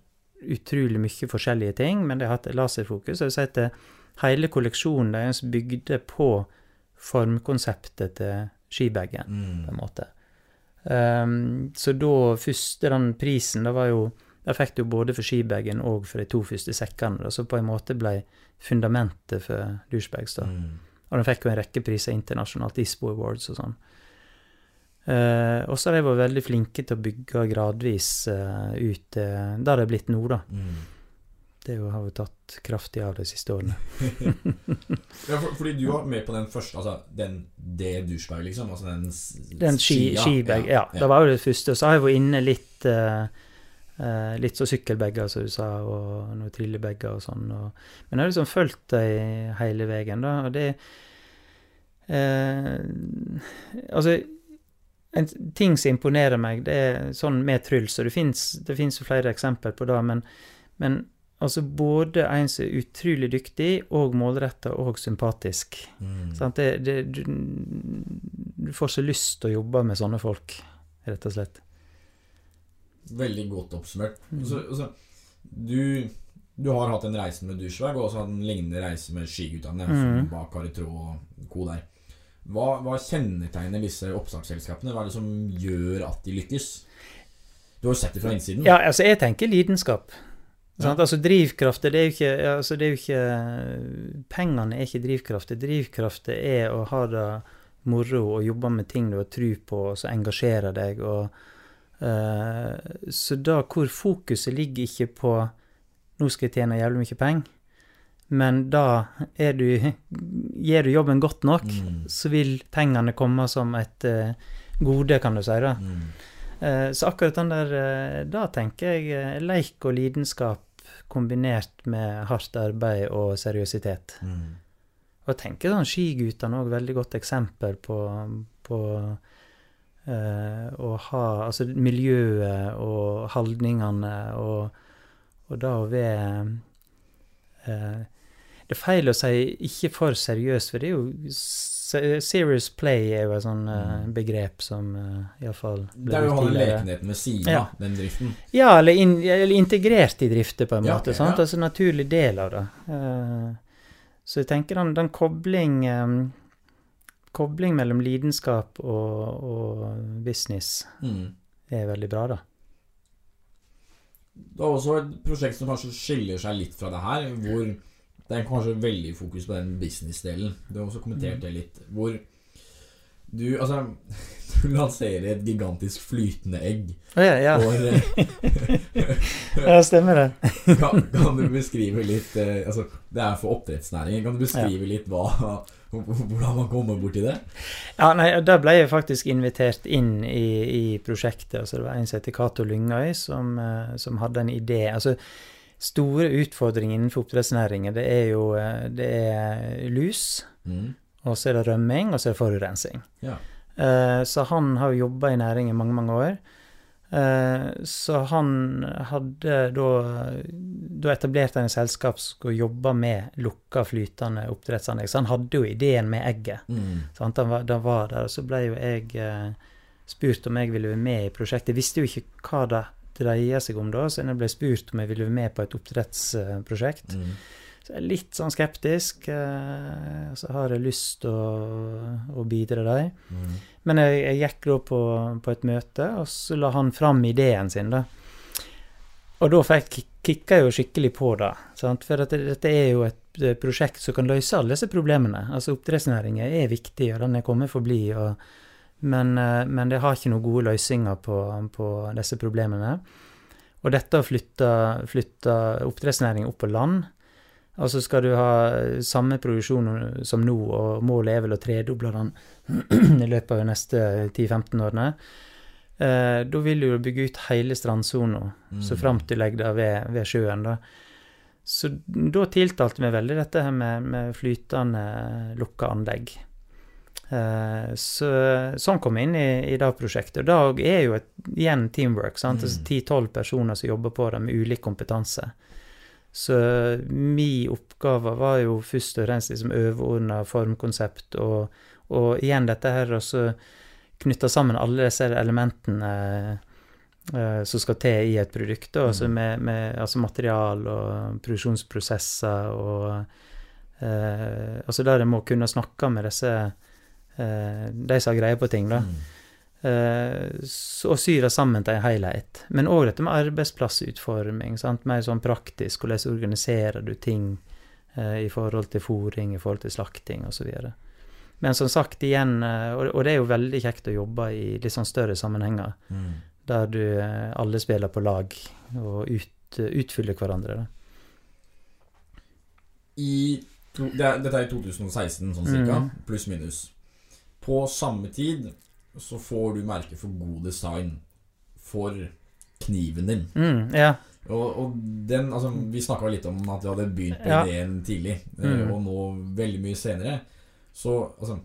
utrolig mye forskjellige ting, men de har hatt laserfokus. Og si at hele kolleksjonen deres bygde på formkonseptet til skibagen, på en Mm. måte. Um, så da første den prisen, det var jo Da fikk du både for skibagen og for de to første sekkene, da, så på en måte ble fundamentet for douchebags. da. Mm. Og den fikk jo en rekke priser internasjonalt, ISPO Awards og sånn. Eh, og så har de vært veldig flinke til å bygge gradvis eh, ut eh, der det er blitt nå, da. Mm. Det har jo tatt kraftig av de siste årene. Ja, for, fordi du var med på den første, altså den det douchebag, liksom? Altså den, Den ski, skia. skibag, ja, Det var jo det første. Og så har jeg vært inne litt eh, eh, Litt så sykkelbager, som du sa, og noen trillebager og sånn. Og, men jeg har liksom fulgt dem hele veien, da, og det eh, Altså, en ting som imponerer meg, det er sånn med Truls, og det fins jo flere eksempler på det, men, men altså både en som er utrolig dyktig, og målretta og sympatisk. Mm. Det, det, du, du får så lyst til å jobbe med sånne folk, rett og slett. Veldig godt oppsummert. Mm. Så, altså, du, du har hatt en reise med Duschberg, og også hatt en lignende reise med skiguttene. Mm. Bak Karitro og co. der. Hva, hva kjennetegner disse oppstartsselskapene? Hva er det som gjør at de lykkes? Du har sett det fra innsiden. Ja, altså, jeg tenker lidenskap. Ja. Altså, drivkrafter, det er jo ikke altså, det er jo ikke Pengene er ikke drivkrafter. Drivkrafter er å ha det moro og jobbe med ting du har tro på, og så engasjere deg. og eh, Så da hvor fokuset ligger ikke på nå skal jeg tjene jævlig mye penger, men da er du Gjør du jobben godt nok, Mm. så vil pengene komme som et eh, gode, kan du si. da. Mm. Eh, Så akkurat den der eh, Da tenker jeg eh, leik og lidenskap kombinert med hardt arbeid og seriøsitet. Mm. Og jeg tenker sånn skigutene òg veldig godt eksempel på, på eh, å ha Altså miljøet og holdningene og, og da å være eh, Det er feil å si ikke for seriøst, for det er jo Serious play er jo et sånt eh, Mm. begrep som uh, iallfall Det er jo å ha den lekenheten ved siden Ja. den driften. Ja, eller, in, eller integrert i drifter, på en Ja, måte. Okay, sant? ja. Altså naturlig del av det. Eh, så jeg tenker den, den kobling eh, Kobling mellom lidenskap og, og business Mm. er veldig bra, da. Det er også et prosjekt som kanskje skiller seg litt fra det her, hvor det er kanskje veldig fokus på den business-delen. Du har også kommentert Mm. det litt. Hvor du Altså, du lanserer et gigantisk flytende egg Oh, ja, ja. for eh, ja, stemmer det. kan, kan du beskrive litt eh, Altså, det er for oppdrettsnæringen. Kan du beskrive litt hva hvordan man kommer borti det? Ja, nei, Da ble jeg faktisk invitert inn i, i prosjektet. altså Det var en som heter Cato Lyngøy, som, eh, som hadde en idé. altså Store utfordringer innenfor oppdrettsnæringen, det er jo det er lus. Mm. Og så er det rømming, og så er det forurensning. Ja. Eh, så han har jo jobba i næring i mange, mange år. Eh, så han hadde da Da etablerte han et selskap som skulle jobbe med lukka, flytende oppdrettsanlegg. Så han hadde jo ideen med egget. Mm. Sant? Han, var, var der. Og så ble jo jeg eh, spurt om jeg ville være med i prosjektet. Jeg visste jo ikke hva det dreier seg om da, så jeg ble spurt om jeg ville være med på et oppdrettsprosjekt. Mm. Så jeg er litt sånn skeptisk. Eh, så har jeg lyst til å, å bidra der. Mm. Men jeg, jeg gikk da på, på et møte, og så la han fram ideen sin, da. Og da fikk kicka jeg jo skikkelig på det. Sant? For dette, dette er jo et eh, prosjekt som kan løse alle disse problemene. Altså Oppdrettsnæringen er viktig, og den er kommet for å bli. og- Men, eh, men det har ikke noen gode løsninger på, på disse problemene. Og dette å flytte, flytte oppdrettsnæringen opp på land Altså skal du ha samme produksjon som nå, og målet er vel å tredoble den i løpet av de neste 10-15 årene. Eh, da vil du jo bygge ut hele strandsona, Mm. så fram til du legger det ved, ved sjøen. da. Så da tiltalte vi veldig dette her med, med flytende lukka anlegg. Eh, så, sånn kom vi inn i, i det prosjektet. Og det er jo et, igjen teamwork. sant? Mm. Altså 10-12 personer som jobber på det med ulik kompetanse. Så min oppgave var jo først og fremst liksom overordna formkonsept, og, og igjen dette her også knytte sammen alle disse elementene eh, som skal til i et produkt. da, Altså Mm. med, med altså material og produksjonsprosesser og eh, Altså der jeg må kunne snakke med disse eh, de som har greie på ting, da. Mm. Eh, og syre sammen til en helhet. Men òg dette med arbeidsplassutforming. Sant? Mer sånn praktisk. Hvordan organiserer du ting eh, i forhold til fôring, i forhold til slakting osv. Men som sagt, igjen, eh, og, det er jo veldig kjekt å jobbe i litt sånn større sammenhenger, Mm. der du alle spiller på lag og ut, utfyller hverandre. Da. I to, det er, Dette er i 2016, sånn cirka. Mm. Pluss minus. På samme tid så får du merke for god design for kniven din. Mm, ja. Og, og den, altså Vi snakka litt om at vi hadde begynt på Ja. ideen tidlig, eh, Mm. og nå veldig mye senere. Så altså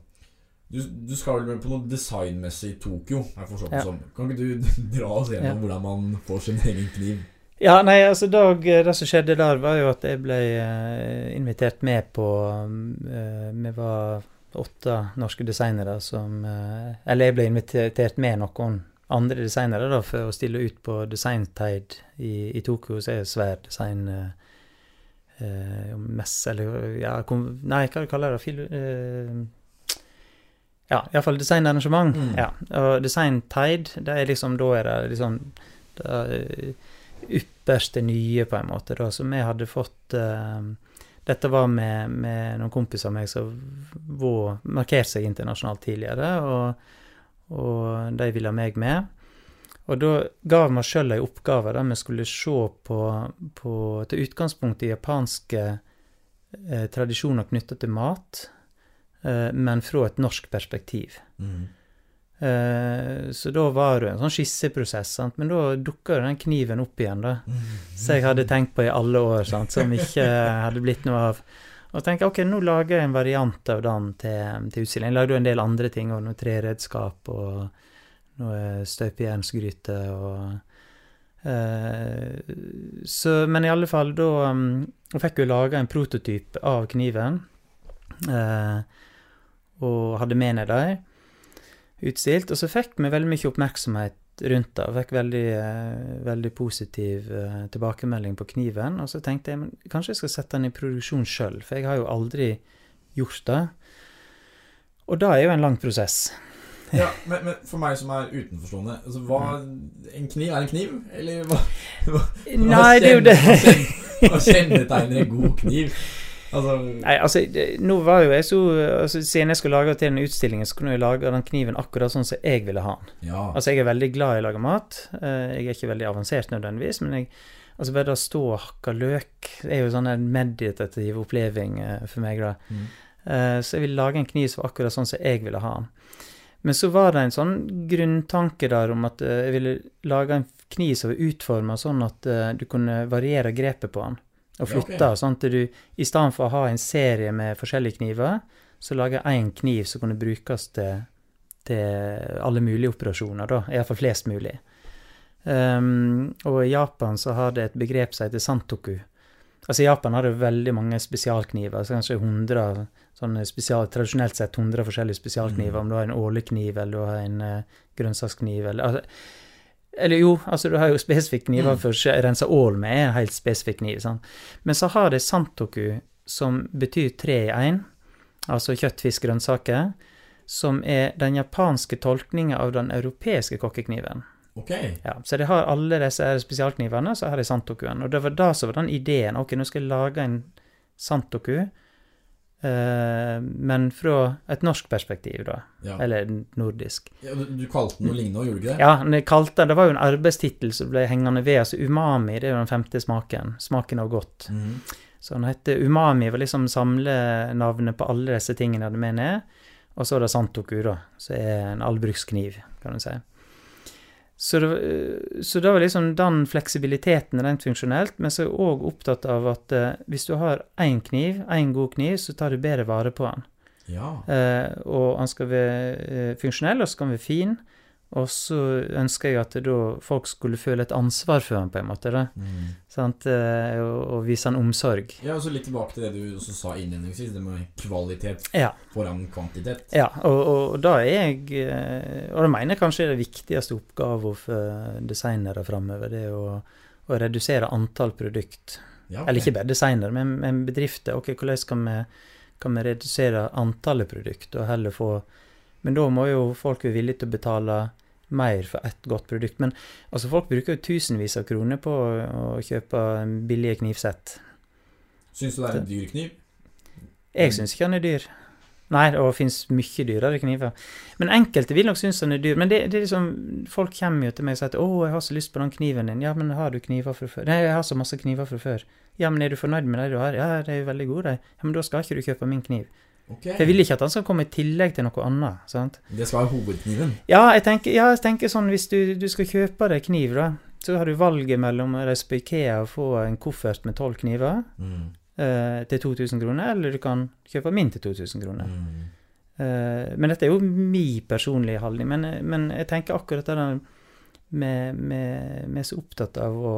du, du skal vel på noe designmessig i Tokyo, jeg forstått det Ja. som. Kan ikke du dra oss gjennom Ja. hvordan man får sin egen kniv? Ja, nei, altså Dag, det som skjedde der, var jo at jeg ble eh, invitert med på eh, Vi var åtte norske designere som eh, Eller jeg ble invitert med noen andre designere da, for å stille ut på Design Tide i, i Tokyo, som er en svær design eh, mess, eller ja, kom, Nei, hva kaller det? Fil, eh, ja, iallfall designarrangement. Mm. Ja, og Design Tide, det er liksom, da er det liksom det eh, ypperste nye, på en måte, da, som jeg hadde fått eh, dette var med, med noen kompiser av meg som markerte seg internasjonalt tidligere, og, og de ville ha meg med. Og da ga vi meg sjøl ei oppgave der vi skulle se på, på til utgangspunkt i japanske eh, tradisjoner knytta til mat, eh, men fra et norsk perspektiv. Mm. Eh, så da var det en sånn skisseprosess, sant? men da dukka den kniven opp igjen, da. Som jeg hadde tenkt på i alle år, sant? som ikke hadde blitt noe av. Og tenkte ok, nå lager jeg en variant av den til, til utstilling. Jeg lagde jo en del andre ting, og noe treredskap og noe støpejernsgryte og eh, så, Men i alle fall, da um, Jeg fikk jo laga en prototyp av kniven, eh, og hadde med ned der utstilt. Og så fikk vi veldig mye oppmerksomhet rundt det. og Fikk veldig, eh, veldig positiv eh, tilbakemelding på kniven. Og så tenkte jeg men kanskje jeg skal sette den i produksjon sjøl, for jeg har jo aldri gjort det. Og det er jo en lang prosess. Ja, men, men for meg som er utenforstående altså, hva, En kniv er en kniv? Eller hva, hva, Nei, det er jo det. Hva kjenner- hva kjennetegner en god kniv? Altså Nei, altså, det, nå var jo jeg så altså, Siden jeg skulle lage til den utstillingen, så kunne jeg lage den kniven akkurat sånn som jeg ville ha den. Ja. Altså, jeg er veldig glad i å lage mat. Eh, Jeg er ikke veldig avansert nødvendigvis, men jeg Altså, bare det å stå og hakke løk er jo sånn en meditativ oppleving eh, for meg, da. Mm. Eh, Så jeg ville lage en kniv som var akkurat sånn som jeg ville ha den. Men så var det en sånn grunntanke der om at jeg ville lage en kniv som var utforma sånn at du kunne variere grepet på den. Og Ja, okay. sånn at du i stedet for å ha en serie med forskjellige kniver, så lager jeg én kniv som kunne brukes til, til alle mulige operasjoner, da. Iallfall flest mulig. Um, og i Japan så har det et begrep som heter santoku. Altså I Japan har det veldig mange spesialkniver, Altså kanskje 100 sånne spesial, tradisjonelt sett 100 forskjellige spesialkniver, Mm. om du har en ålekniv eller du har en uh, grønnsakskniv eller altså, Eller jo, altså du har jo spesifikke kniver Mm. for å rense ål med, er en helt spesifikk kniv. sant? Men så har det santoku, som betyr tre i én, altså kjøtt, fisk, grønnsaker, som er den japanske tolkninga av den europeiske kokkekniven. Ok. Ja, så de har alle disse spesialknivene, så har de santokuen. Og det var da som var den ideen. Ok, nå skal jeg lage en santoku, men fra et norsk perspektiv, da. Ja. Eller nordisk. Ja, du, kalte den noe lignende, gjorde du ikke det? Ja, men jeg kalte det var jo en arbeidstittel som ble hengende ved. altså Umami, det er jo den femte smaken. Smaken av godt. Mhm. Så den heter Umami, var liksom samlenavnet på alle disse tingene jeg hadde med ned. Og så er det Santoku, da, som er en allbrukskniv, kan du si. Så det, var- så det var liksom den fleksibiliteten rent funksjonelt, men så er jeg òg opptatt av at eh, hvis du har én kniv, én god kniv, så tar du bedre vare på den. Ja. Eh, og han skal være eh, funksjonell, og så skal han være fin. Og så ønsker jeg at da folk skulle føle et ansvar for ham, på en måte. da, mm. sant? Eh, og, og vise han omsorg. ja, og så litt tilbake til det du også sa innledningsvis, det med kvalitet Ja. foran kvantitet. Ja, og, og, da er jeg eh, Og det mener jeg kanskje er det viktigste oppgaven for designere framover. Det å, å redusere antall produkt. Ja, okay. Eller ikke bare designere, men, men bedrifter. Ok, hvordan kan vi, kan vi redusere antallet produkt, og heller få Men da må jo folk være villige til å betale mer for ett godt produkt. Men altså, folk bruker jo tusenvis av kroner på å, kjøpe billige knivsett. Syns du det er en dyr kniv? Jeg syns ikke den er dyr. Nei, og det fins mye dyrere kniver. Men enkelte vil nok synes den er dyr. Men det, det er liksom, folk kommer jo til meg og sier at 'Å, jeg har så lyst på den kniven din'. 'Ja, men har du kniver fra før?' 'Nei, jeg har så masse kniver fra før'. 'Ja, men er du fornøyd med de du har?' 'Ja, de er jo veldig gode, de'. 'Ja, men da skal ikke du kjøpe min kniv'. Ok. For jeg vil ikke at han skal komme i tillegg til noe annet. sant? Det skal være hovedkniven. Ja, jeg tenker, ja, jeg tenker sånn hvis du, du skal kjøpe deg kniv, da, så har du valget mellom å reise på Ikea og få en koffert med tolv kniver Mm. eh, til 2000 kroner, eller du kan kjøpe min til 2000 kroner. Mm. Eh, men dette er jo min personlige holdning. Men, men jeg tenker akkurat det der med, med, så opptatt av å,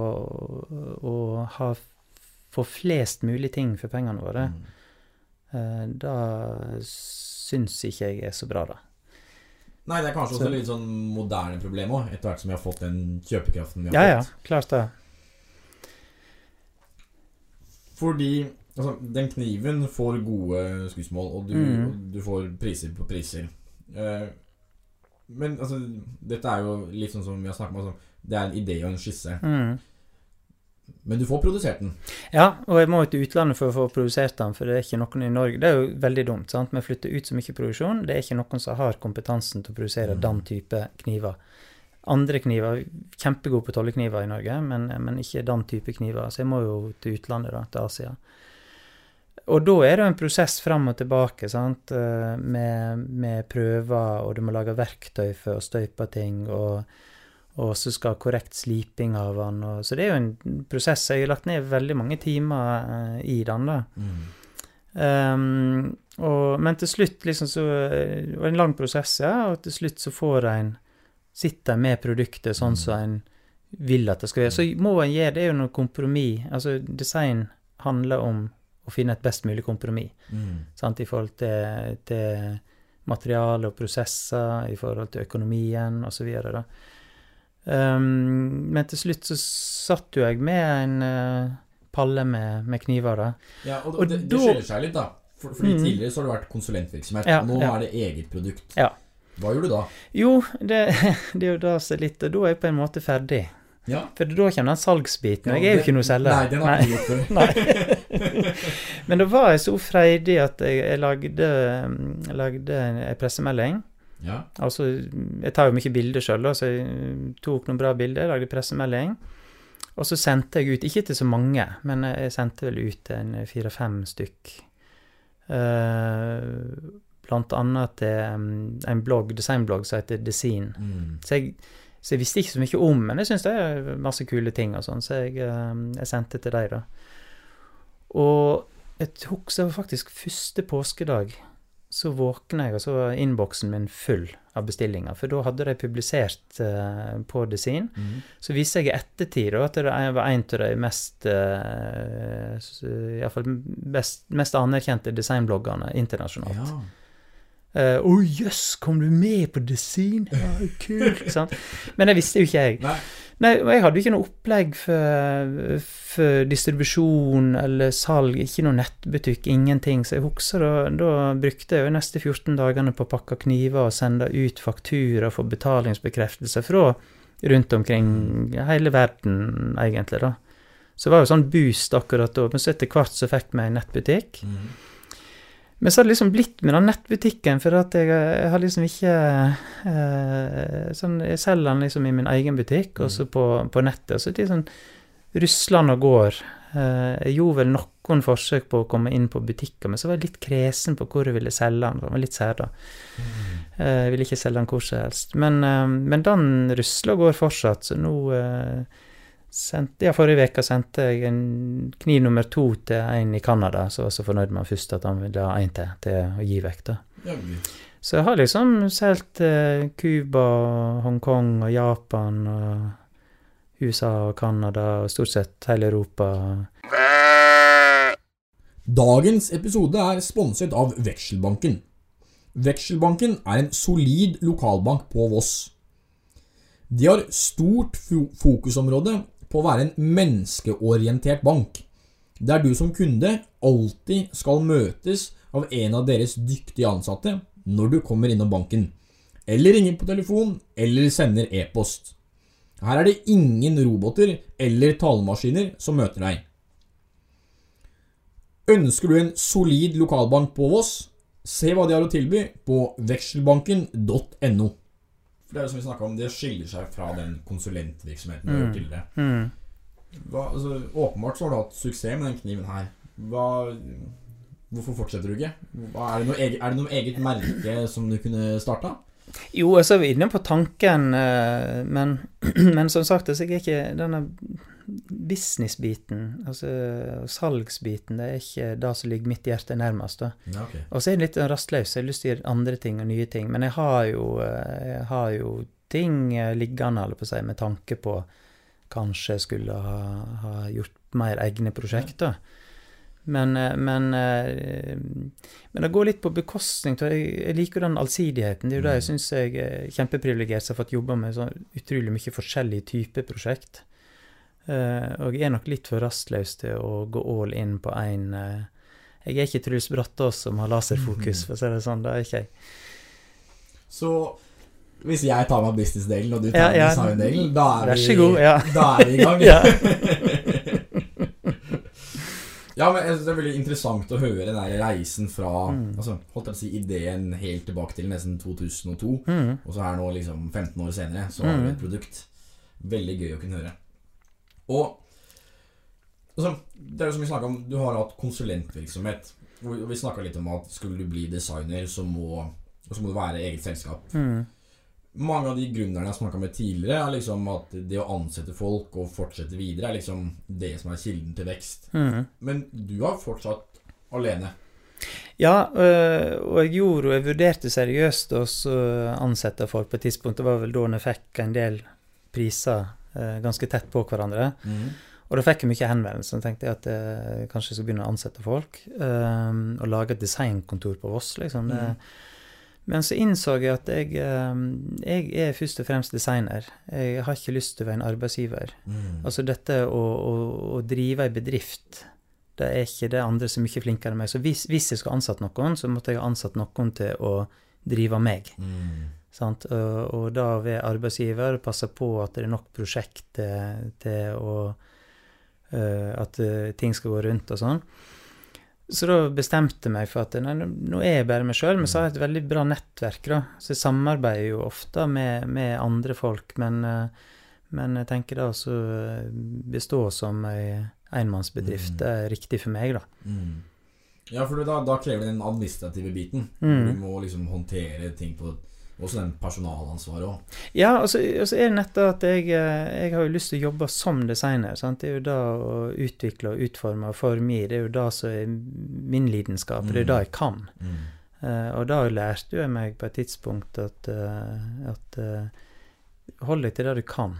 å ha få flest mulig ting for pengene våre. Mm. Eh, da syns ikke jeg er så bra, da. Nei, det er kanskje Så- også litt sånn moderne problem òg, etter hvert som vi har fått den kjøpekraften vi har Ja, ja, klart det. Fordi altså, den kniven får gode skussmål, og du, Mm. og du får priser på priser. Eh, men altså, dette er jo litt sånn som vi har snakket om. Altså, det er en idé og en skisse. Mm. Men du får produsert den. Ja, og jeg må jo til utlandet for å få produsert den, for det er ikke noen i Norge Det er jo veldig dumt, sant. Vi flytter ut så mye produksjon. Det er ikke noen som har kompetansen til å produsere Mm. den type kniver. Andre kniver Kjempegode på tollekniver i Norge, men, men ikke den type kniver. Så jeg må jo til utlandet, da, til Asia. Og da er det jo en prosess fram og tilbake, sant, eh, med, med prøver, og du må lage verktøy for å støype ting, og, og så skal korrekt sliping av den. Og, så det er jo en prosess. Jeg har lagt ned veldig mange timer eh, i den, da. Um, og, men til slutt, liksom, så eh, Det var en lang prosess, ja, og til slutt så får en Sitter med produktet sånn som en vil at det skal være. Så må en gjøre Det er jo noe kompromiss. Altså, design handler om å finne et best mulig kompromiss Mm. sant, i forhold til, til materiale og prosesser, i forhold til økonomien osv. Um, men til slutt så satt jo jeg med en uh, palle med, med kniver, da. Ja, og, Og det, det skiller seg litt, da. For, fordi Mm. tidligere så har det vært konsulentvirksomhet. Ja, og nå ja. er det eget produkt. Ja. Hva gjør du da? Jo, det, det er jo da er litt Og da er jeg på en måte ferdig. Ja. For da kommer den salgsbiten. og jeg er jo ikke noe selger. Nei, den har ikke gjort før. Nei. Men da var jeg så freidig at jeg, jeg lagde, lagde en pressemelding. Ja. Altså, jeg tar jo mye bilder sjøl, så jeg tok noen bra bilder, lagde pressemelding. Og så sendte jeg ut, ikke til så mange, men jeg sendte vel ut en fire-fem stykk. Eh, blant annet til mm, en blogg, designblogg som heter Design. Mm. Så jeg, så jeg visste ikke så mye om, men jeg syns det er masse kule ting og sånn, så jeg, eh, jeg sendte til deg, da. Og jeg tok så faktisk første påskedag, så våkna jeg, og så var innboksen min full av bestillinger. For da hadde de publisert uh, på Design. Mm. Så viste jeg i ettertid at det var en av de mest uh, Iallfall mest, mest anerkjente designbloggerne internasjonalt. Ja. Eh, Å jøss, kom du med på Design? Ja, kult. sant? Men det visste jo ikke jeg. Nei. Nei, jeg hadde jo ikke noe opplegg for, for distribusjon eller salg, ikke noe nettbutikk, ingenting. Så jeg husker da, da brukte jeg de neste 14 dagene på å pakke kniver og sende ut faktura for få betalingsbekreftelse fra rundt omkring hele verden, egentlig, da. Så det var jo sånn boost akkurat da. Men så etter hvert så fikk vi en nettbutikk. Mm. Men så har det liksom blitt med den nettbutikken, for at jeg, jeg har liksom ikke eh, sånn, Jeg selger den liksom i min egen butikk, og så på, på nettet. Så er det sånn Russland og går. Eh, jeg gjorde vel noen forsøk på å komme inn på butikker, men så var jeg litt kresen på hvor jeg ville selge den. Det var litt sær, da. Eh, jeg ville ikke selge den hvor som helst. Men, eh, men den rusler og går fortsatt, så nå eh, sendte, ja, Forrige uke sendte jeg en kniv nummer to til en i Canada, som var så fornøyd med først at han ville ha en til til å gi vekk. da. Ja, Så jeg har liksom solgt Cuba, eh, Hongkong og Japan og USA og Canada og stort sett hele Europa. Dagens episode er sponset av Vekselbanken. Vekselbanken er en solid lokalbank på Voss. De har stort fokusområde på å være en menneskeorientert bank, der du som kunde alltid skal møtes av en av deres dyktige ansatte når du kommer innom banken, eller ringer på telefon eller sender e-post. Her er det ingen roboter eller talemaskiner som møter deg. Ønsker du en solid lokalbank på Voss? Se hva de har å tilby på vekselbanken.no. For Det er jo som vi snakket om, det skiller seg fra den konsulentvirksomheten du har gjort tidligere. Mm. Hva, altså, åpenbart så har du hatt suksess med den kniven her. Hva, hvorfor fortsetter du ikke? Hva, er, det noe eget, er det noe eget merke som du kunne starta? Jo, altså, vi er inne på tanken, eh, men, men som sagt, altså, jeg er ikke denne businessbiten, altså salgsbiten, det er ikke det som ligger mitt hjerte nærmest. Ja. Og så er jeg litt rastløs, jeg har lyst til å gjøre andre ting og nye ting. Men jeg har jo, eh, jeg har jo ting eh, liggende, holder på å si, med tanke på kanskje skulle ha, ha gjort mer egne prosjekter. Men, eh, men, men det går litt på bekostning av jeg, liker den allsidigheten. Det er jo det jeg Mm. syns jeg er kjempeprivilegert som har fått jobba med sånn utrolig mye forskjellige typer prosjekt. Eh, og jeg er nok litt for rastløs til å gå all in på én Jeg er ikke Truls Brattås som har laserfokus, for å si det sånn. Det er ikke jeg. Så hvis jeg tar meg business-delen, og du tar ja. design-delen, da, er vi- god, ja. da er vi i gang. Ja. ja, men jeg synes det er veldig interessant å høre den der reisen fra Mm. altså, holdt jeg på å si, ideen helt tilbake til nesten 2002, Mm. og så her nå liksom 15 år senere, så har vi Mm. et produkt. Veldig gøy å kunne høre. Og altså, det er jo som vi snakket om, du har hatt konsulentvirksomhet. Hvor vi snakka litt om at skulle du bli designer, så må, så må du være eget selskap. Mm. Mange av de gründerne jeg har snakka med tidligere, er liksom at det å ansette folk og fortsette videre, er liksom det som er kilden til vekst. Mm. Men du har fortsatt alene. Ja, øh, og jeg gjorde og jeg vurderte seriøst å ansette folk på et tidspunkt. Det var vel da jeg fikk en del priser ganske tett på hverandre. Og da fikk jeg mye henvendelser. Så tenkte jeg at jeg kanskje skulle begynne å ansette folk. Um, og lage et designkontor på Voss, liksom. Mhm. Men så innså jeg at jeg, jeg er først og fremst designer. Jeg har ikke lyst til å være en arbeidsgiver. Mm. Altså dette å, å, å drive ei bedrift, det er ikke det andre som er mye flinkere enn meg. Så hvis, hvis jeg skulle ansatt noen, så måtte jeg ha ansatt noen til å drive meg. Mm. Sant? Og, og da vil arbeidsgiver passe på at det er nok prosjekt til, til å eh, At eh, ting skal gå rundt og sånn. Så da bestemte jeg meg for at nei, nå er jeg bare meg sjøl, men så har jeg et veldig bra nettverk. da. Så jeg samarbeider jo ofte med, med andre folk, men, eh, men jeg tenker da å eh, bestå som ei enmannsbedrift. Mm. Det er riktig for meg, da. Mm. Ja, for da, da krever det den administrative biten. Mm. Du må liksom håndtere ting på Også den personalansvaret òg. Ja, og så og så er det nettopp at jeg, eh, jeg har jo lyst til å jobbe som designer. Sant? Det er jo da å utvikle og utforme og forme. Det er jo det som er min lidenskap. Det er det jeg kan. Mm. Uh, og da lærte jeg meg på et tidspunkt at, uh, at uh, hold deg til det du kan.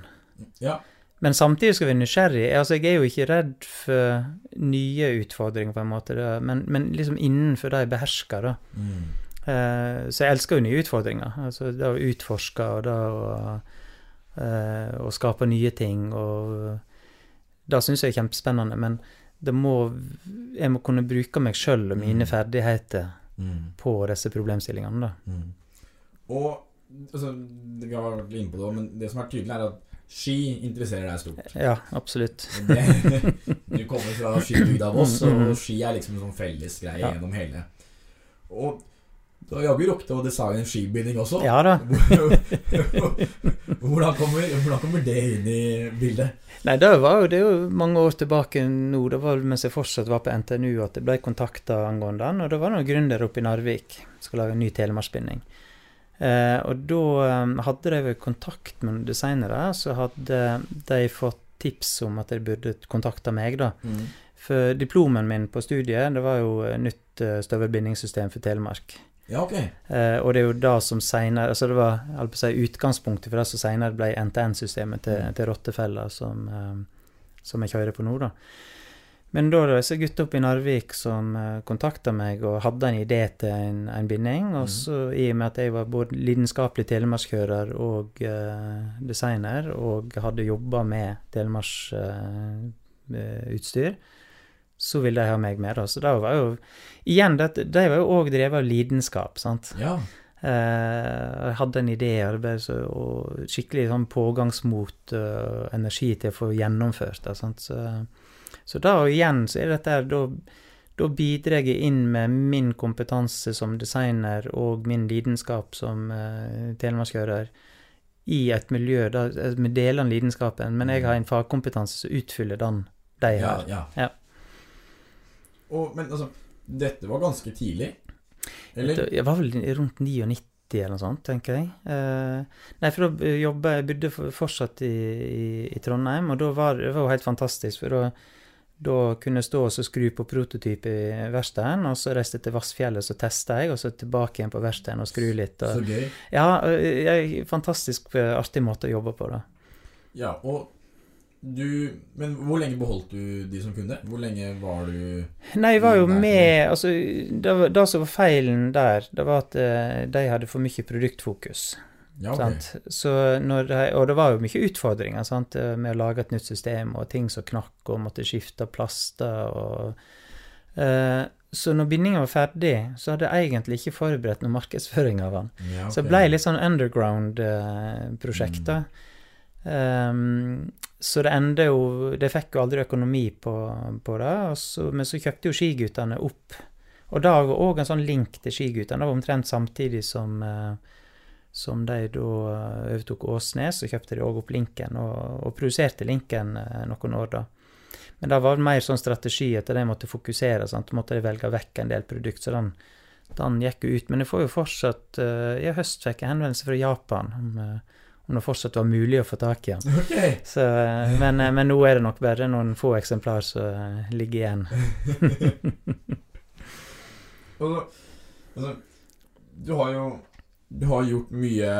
Ja. Men samtidig skal vi være nysgjerrig. Altså, jeg er jo ikke redd for nye utfordringer, på en måte, det, men, men liksom innenfor det jeg behersker. da. Mm. Eh, så jeg elsker jo nye utfordringer. Altså det å utforske og det å, eh, å skape nye ting. og Det syns jeg er kjempespennende. Men det må, jeg må kunne bruke meg sjøl og mine Mm. ferdigheter Mm. på disse problemstillingene. Mm. Og altså, Vi har vært inne på det, men det som er tydelig, er at ski interesserer deg stort. Ja, absolutt. Det, du kommer fra skibygda Voss, Mm, mm, og ski er liksom en sånn fellesgreie Ja. gjennom hele. Og du har jaggu rukket å designe skibinding også. Ja da. hvordan, kommer, hvordan kommer det inn i bildet? Nei, det var jo, det jo mange år tilbake nå. Det var mens jeg fortsatt var på NTNU at jeg ble kontakta angående den. Og det var noen gründere oppe i Narvik som skulle lage en ny telemarksbinding. Eh, og da eh, hadde de vel kontakt med noen designere, så hadde de fått tips om at de burde kontakte meg, da. Mm. For diplomen min på studiet, det var jo nytt uh, støvelbindingssystem for Telemark. Ja, ok. Eh, og det er jo det som senere Altså det var jeg si, utgangspunktet for det som senere ble NTN-systemet til, Mm. til Rottefella, som, eh, som jeg kjører på nå, da. Men da var det disse gutta oppe i Narvik som eh, kontakta meg og hadde en idé til en, en binding. Og Mm. så i og med at jeg var både lidenskapelig telemarkskjører og eh, designer, og hadde jobba med telemarksutstyr, så vil de ha meg med. da. Så det var jo Igjen, det, de var jo òg drevet av lidenskap, sant. Ja. Eh, jeg hadde en idé og, skikkelig sånn pågangsmot og energi til å få gjennomført det. Så, så da og igjen så er dette da, da bidrar jeg inn med min kompetanse som designer og min lidenskap som uh, telemarkskjører i et miljø da, Vi deler den lidenskapen, men jeg har en fagkompetanse som utfyller den de Ja, har. ja. Ja. Og, men altså, dette var ganske tidlig? Eller? Det- Jeg var vel rundt 99 eller noe sånt, tenker jeg. Eh, nei, for da jobba jeg bodde fortsatt i, i, i Trondheim, og da var det var helt fantastisk, for da, da kunne jeg stå og så skru på prototyp i verkstedet, og så reiste jeg til Vassfjellet, så testa jeg, og så tilbake igjen på verkstedet og skru litt. Så gøy. ja, eh, jeg- fantastisk eh, artig måte å jobbe på, da. Ja, og du Men hvor lenge beholdt du de som kunne? Hvor lenge var du Nei, jeg var jo med Altså, det, det som var feilen der, det var at eh, de hadde for mye produktfokus. Ja, ok. Sant? Så når de, og det var jo mye utfordringer sant? eh, med å lage et nytt system, og ting som knakk, og måtte skifte plaster og uh, Så når bindinga var ferdig, så hadde jeg egentlig ikke forberedt noen markedsføring av den. Ja, Så det ble litt sånn underground-prosjekter. Uh, mm. Um, så det enda jo De fikk jo aldri økonomi på, på det, så, men så kjøpte jo skiguttene opp. Og da var òg en sånn link til skiguttene. Det var omtrent samtidig som eh, som de da eh, overtok Åsnes, så kjøpte de òg opp Linken, og, og produserte Linken eh, noen år da. Men det var mer sånn strategi at de måtte fokusere, sant? måtte de velge vekk en del produkt, så den, den gikk jo ut. Men jeg får jo fortsatt I høst fikk jeg henvendelse fra Japan om, om det fortsatt var mulig å få tak i den. Okay. Så, eh, men, eh, men nå er det nok bare noen få eksemplar som eh, ligger igjen. Altså, altså, du har jo Du har gjort mye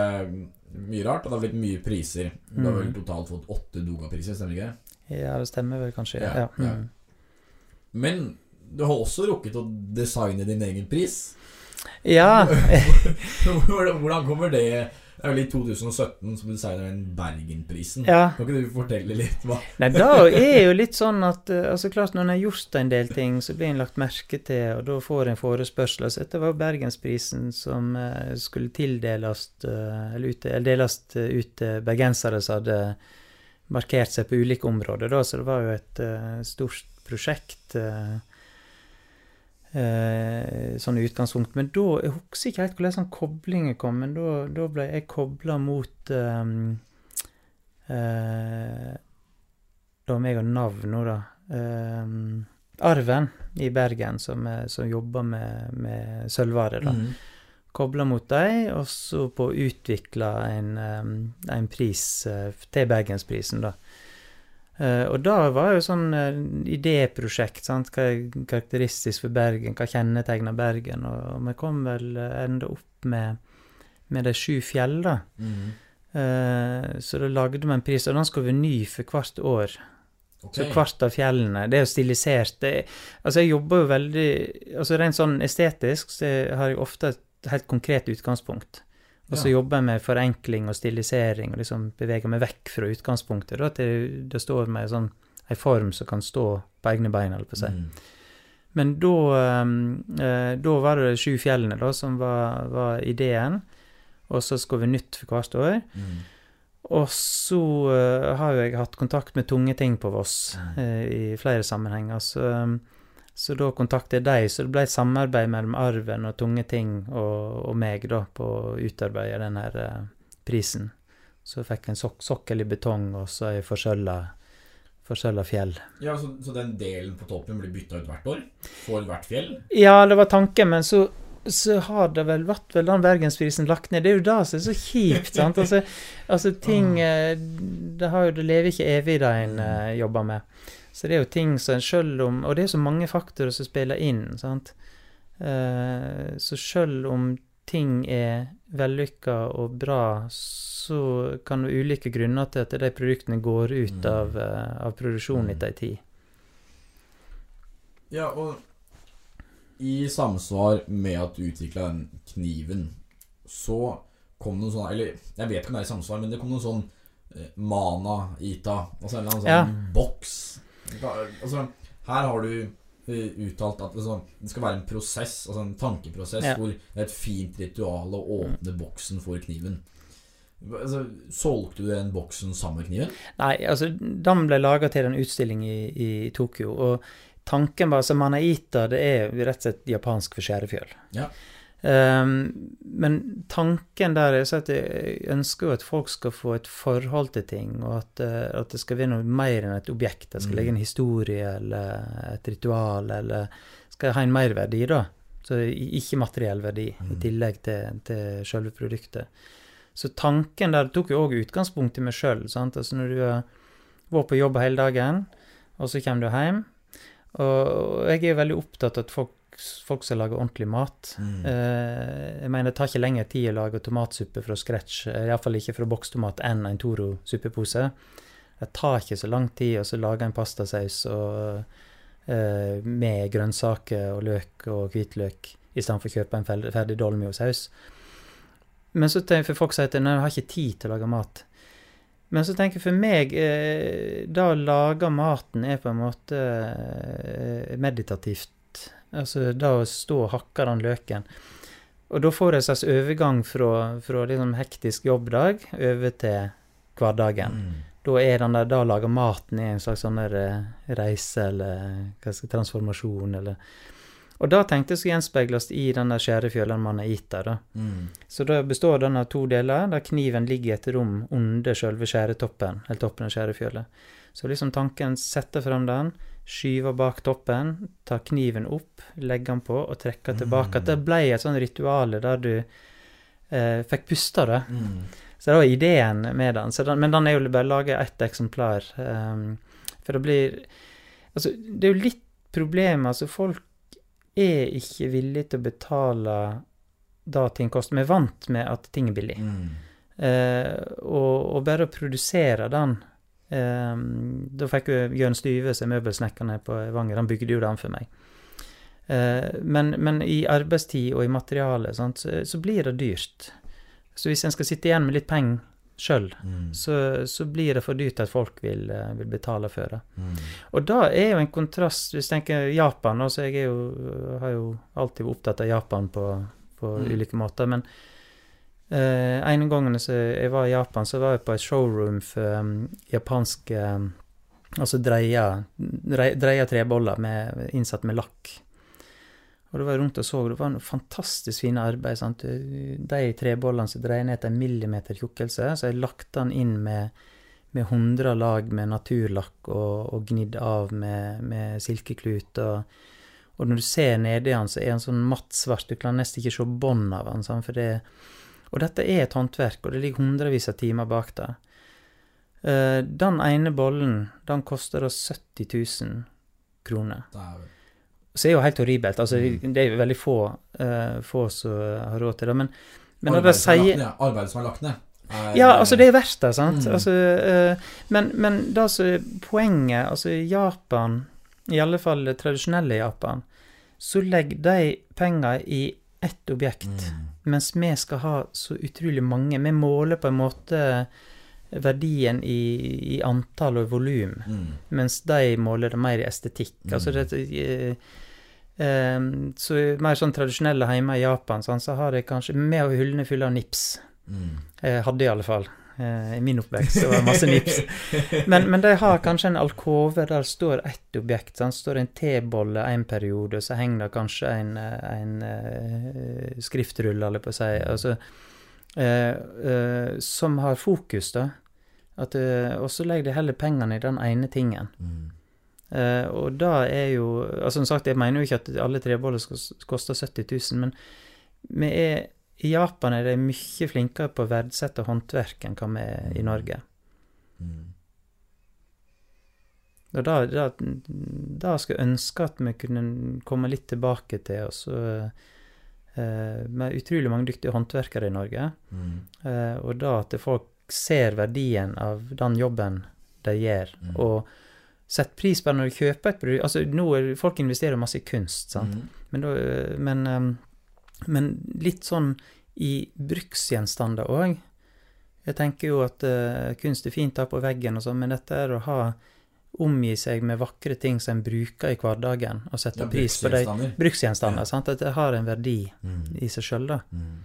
Mye rart, og det har blitt mye priser. Du har vel Mm. totalt fått åtte Doga-priser, stemmer ikke det? Ja, det stemmer vel kanskje. Ja, Ja, ja. Mm. Men du har også rukket å designe din egen pris. ja. Hvordan hvordan kommer det Det er vel i 2017 som du designer den Bergenprisen. ja. Kan ikke du fortelle litt hva Nei, da er jo litt sånn at eh, altså klart Når en har gjort en del ting, så blir en lagt merke til, og da får en forespørsel. Så dette var Bergensprisen som eh, skulle tildeles eh, eller, ut, eller deles ut til bergensere som hadde markert seg på ulike områder, da, så det var jo et stort prosjekt. eh, eh, sånn utgangspunkt. Men da Jeg husker ikke helt hvordan sånn koblingen kom, men da, da ble jeg kobla mot eh, eh, var meg og navnet nå, da. Um, Arven i Bergen, som, eh, som jobber med, med sølvvare. da. Mm. Kobla mot dem, og så på å utvikle en, um, en pris eh, til Bergensprisen, da. Eh, og da var jo sånn uh, idéprosjekt, sant. Hva er karakteristisk for Bergen, hva kjennetegner Bergen? Og, vi kom vel uh, enda opp med, med de sju fjell, da. Mm. Eh, så da lagde vi en pris, og den skulle være ny for hvert år. Okay. Så hvert av fjellene. Det er jo stilisert. Det, altså, jeg jobber jo veldig altså Rent sånn estetisk så har jeg ofte et helt konkret utgangspunkt. Og så Ja. jobber jeg med forenkling og stilisering, og liksom beveger meg vekk fra utgangspunktet. Da, til det står med sånn ei form som kan stå på egne bein, holdt på å si. Mm. Men da, eh, eh, da var det sju fjellene da, som var, var ideen. Og så skulle vi nytt for hvert år. Mm. Og så eh, har jo jeg hatt kontakt med tunge ting på Voss Mm. i flere sammenhenger. Så, så da kontaktet jeg deg, så det ble et samarbeid mellom Arven og Tunge ting og, og meg da, på å utarbeide den her eh, prisen. Så fikk jeg en sok sokkel i betong og så ei forsølva fjell. Ja, så, så den delen på toppen blir bytta ut hvert år? For hvert fjell? Ja, det var tanken, men så, så har det vel vært vel den Bergensprisen lagt ned. Det er jo det som er så kjipt, sant. Altså, altså ting eh, Det, har jo, det lever ikke evig, det en eh, jobber med. Så det er jo ting som sjøl om Og det er så mange faktorer som spiller inn, sant. Eh, så sjøl om ting er vellykka og bra, så kan det være ulike grunner til at de produktene går ut Mm. av, eh, av produksjon Mm. etter ei tid. Ja, og i samsvar med at du utvikla den kniven, så kom det noen sånn Eller jeg vet ikke om det er i samsvar, men det kom noen sånn eh, Mana-Ita. Altså en eller annen sånn Ja. boks. Altså, her har du eh, uttalt at altså, det skal være en prosess, altså en tankeprosess, Ja. hvor det er et fint ritual å åpne boksen for kniven. Altså, solgte du den boksen sammen med kniven? Nei, altså, den ble laga til en utstilling i, i Tokyo, og tanken var altså Manaita, det er jo rett og slett japansk for skjærefjøl. Ja. Ehm, men tanken der er så at jeg ønsker jo at folk skal få et forhold til ting, og at, eh, at det skal være noe mer enn et objekt. Det skal Mm. ligge en historie eller et ritual, eller skal ha en merverdi, da. Så ikke materiell verdi, i Mm. tillegg til, til selve produktet. Så tanken der tok jo òg utgangspunkt i meg sjøl. Altså når du har vært på jobb hele dagen, og så kommer du hjem Og jeg er veldig opptatt av at folk, folk som lager ordentlig mat. Mm. Eh, jeg mener det tar ikke lengre tid å lage tomatsuppe fra scratch, eh, iallfall ikke fra bokstomat, enn en Toro suppepose. Det tar ikke så lang tid å lage en pastasaus og, eh, med grønnsaker og løk og hvitløk istedenfor å kjøpe en ferdig dolmio-saus. Men så tenker jeg for folk sier at jeg har ikke tid til å lage mat. Men så tenker jeg for meg eh, Da å lage maten er på en måte meditativt. Altså da å stå og hakke den løken. Og da får jeg en slags overgang fra, fra liksom hektisk jobbdag over til hverdagen. Mm. Da er den der, da å lage maten i en slags sånn eh, reise eller skal, transformasjon eller Og da tenkte jeg skulle gjenspeiles i den der skjærefjølen man har gitt der, da. Mm. Så da består den av to deler, der kniven ligger i et rom under selve skjæretoppen, eller toppen av skjærefjølet. Så liksom tanken setter frem den, skyver bak toppen, tar kniven opp, legger den på og trekker tilbake. At det ble et sånn ritual der du eh, fikk puste, det. Mm. Så det var ideen med den. Så den men den er jo bare laga ett eksemplar. Um, for det blir Altså, det er jo litt problemet. Altså, folk er ikke villige til å betale da ting koster. Vi er vant med at ting er billig. Mm. Uh, og, og bare å produsere den Da fikk jo Jørn Styve seg møbelsnekker her på Evanger. Han bygde jo den for meg. Eh, men, men i arbeidstid og i materiale sant, så, så blir det dyrt. Så hvis en skal sitte igjen med litt penger sjøl, Mm. så, så blir det for dyrt at folk vil, eh, vil betale for det. Mm. Og da er jo en kontrast Hvis jeg tenker Japan altså Jeg jo, har jo alltid vært opptatt av Japan på, på Mm. ulike måter. Men eh, en så jeg var i Japan, så var jeg på et showroom for um, japanske um, Altså dreia, treboller med, innsatt med lakk. Og da var jeg rundt og så, det var noe fantastisk fine arbeid. sant? De trebollene som dreier ned til en millimeter tjukkelse, så jeg lagt den inn med med hundre lag med naturlakk og, og gnidd av med, med silkeklut. Og, og når du ser nedi den, så er den sånn matt svart. Du kan nesten ikke se bånd av den. Sånn, for det, og dette er et håndverk, og det ligger hundrevis av timer bak det. Eh, den ene bollen, den koster oss 70 000 kroner. Så det er jo helt horribelt. Altså, Mm. det er jo veldig få, eh, få som har råd til det. Men, men når det er sier ned, Arbeid som er lagt ned. ja, altså det er verdt det, sant. Mm. Altså, eh, men, men det som er poenget Altså, Japan, i alle fall det tradisjonelle Japan, så legger de penger i ett objekt, Mm. Mens vi skal ha så utrolig mange. Vi måler på en måte verdien i, i antall og volum, Mm. mens de måler det mer i estetikk. Mm. Altså det eh, eh, Så mer sånn tradisjonelle hjemme i Japan, sånn, så har de kanskje Vi har hyllene fulle av nips. Mm. Jeg hadde i alle fall. Eh, I min oppvekst så var det masse nips. Men, men de har kanskje en alkove der står ett objekt. Sant? står en T-bolle en periode, og så henger det kanskje en, eh, en eh, skriftrull, eller på å si, altså, eh, eh, som har fokus, da. At, og så legger de heller pengene i den ene tingen. Mm. Eh, og da er jo altså Som sagt, jeg mener jo ikke at alle treboller skal koste 70 000, men vi er, i Japan er de mye flinkere på å verdsette håndverk enn hva vi er i Norge. Mm. Og da, da, da skulle jeg ønske at vi kunne komme litt tilbake til oss. Eh, med utrolig mange dyktige håndverkere i Norge. Mm. Uh, og da at folk ser verdien av den jobben de gjør, Mm. og setter pris på det når de kjøper et produkt. Altså, nå er folk investerer masse i kunst, sant. Mm. Men, da, men, ehm, men litt sånn i bruksgjenstander òg. Jeg tenker jo at uh, kunst er fint å ha på veggen, og sånn, men dette er å ha omgi seg med vakre ting som en bruker i hverdagen, og sette Ja, pris på de bruksgjenstander. bruksgjenstander. Ja. sant? At det har en verdi Mm. i seg sjøl, da. Mm.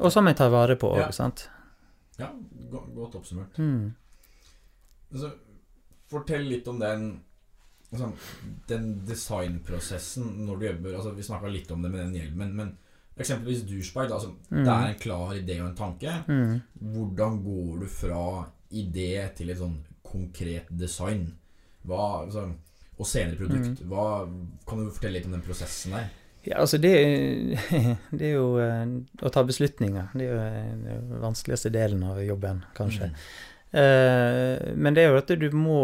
Og som en tar vare på òg, Ja. sant. Ja, godt oppsummert. Mm. Altså, fortell litt om den altså, Den designprosessen når du jobber altså, Vi snakka litt om det med den hjelmen, men eksempelvis douchebag. Altså, Mm. Det er en klar idé og en tanke. Mm. Hvordan går du fra idé til et sånn konkret design? Hva, altså, og senere produkt. Mm. Hva, kan du fortelle litt om den prosessen der? Ja, altså det, det er jo eh, å ta beslutninger. Det er jo eh, den vanskeligste delen av jobben, kanskje. Mm. Eh, men det er jo at du må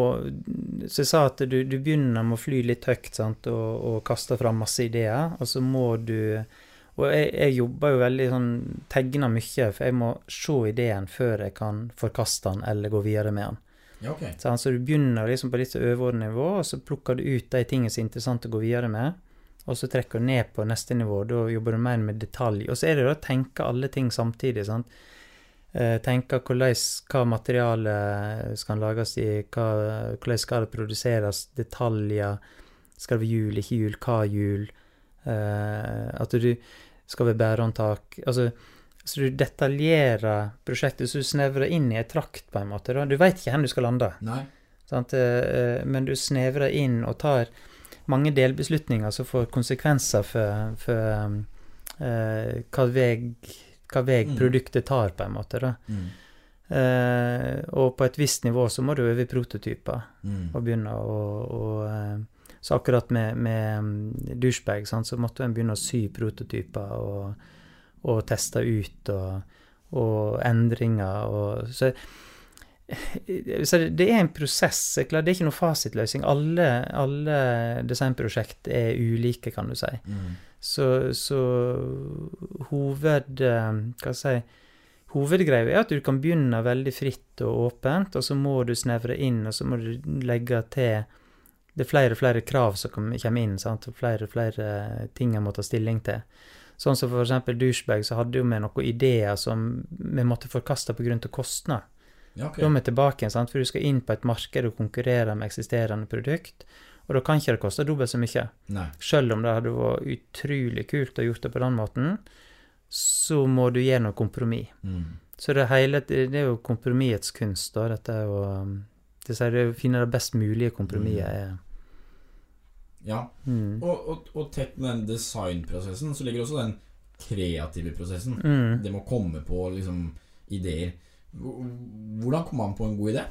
Så jeg sa at du, du begynner med å fly litt høyt sant, og, og kaste fram masse ideer, og så må du Og jeg, jeg jobber jo veldig sånn Tegner mye, for jeg må se ideen før jeg kan forkaste den eller gå videre med den. Ja, okay. så, Så du begynner liksom på litt overordnet nivå, og så plukker du ut de tingene som er interessant å gå videre med. Og så trekker du ned på neste nivå, da jobber du mer med detalj. Og så er det å tenke alle ting samtidig. sant? Eh, tenke hvordan, hva materiale skal lages i, hva, hvordan skal det produseres, detaljer. Skal det være hjul, ikke hjul, hva hjul? Eh, at du skal være bærehåndtak. Altså, så du detaljerer prosjektet, så du snevrer inn i en trakt, på en måte. Da. Du veit ikke hvor du skal lande. Sant? Eh, Men du snevrer inn og tar mange delbeslutninger som får konsekvenser for, for eh, hva vei hva vei Mm. produktet tar, på en måte. da. Mm. Eh, og på et visst nivå så må du øve i prototyper Mm. og begynne å, å eh, Så akkurat med, med mm, douchebag sant, så måtte en begynne å sy prototyper og, og teste ut og, og endringer og så det- det er en prosess. Det er ikke noe fasitløsning. Alle, alle designprosjekt er ulike, kan du si. Mm. Så, så hoved... eh, Hva skal jeg si Hovedgreia er at du kan begynne veldig fritt og åpent, og så må du snevre inn, og så må du legge til Det er flere og flere krav som kommer inn, sant? og flere og flere ting en må ta stilling til. Sånn som eksempel douchebag, så hadde jo vi noen ideer som vi måtte forkaste av kostnad. Ja, okay. Da er vi tilbake sant? for du skal inn på et marked og konkurrere med eksisterende produkt, og da kan ikke det koste dobbelt så mye. Nei. Selv om det hadde vært utrolig kult å gjort det på den måten, så må du gjøre noe kompromiss. Mm. Så det hele, det er jo kompromissets kunst, da. Dette jo um, det å finne det best mulige kompromisset Mm. Ja. mm. Og, og, og tett med den designprosessen så ligger også den kreative prosessen. Mm. Det må komme på liksom ideer. Hvor- Hvordan kommer man på en god idé?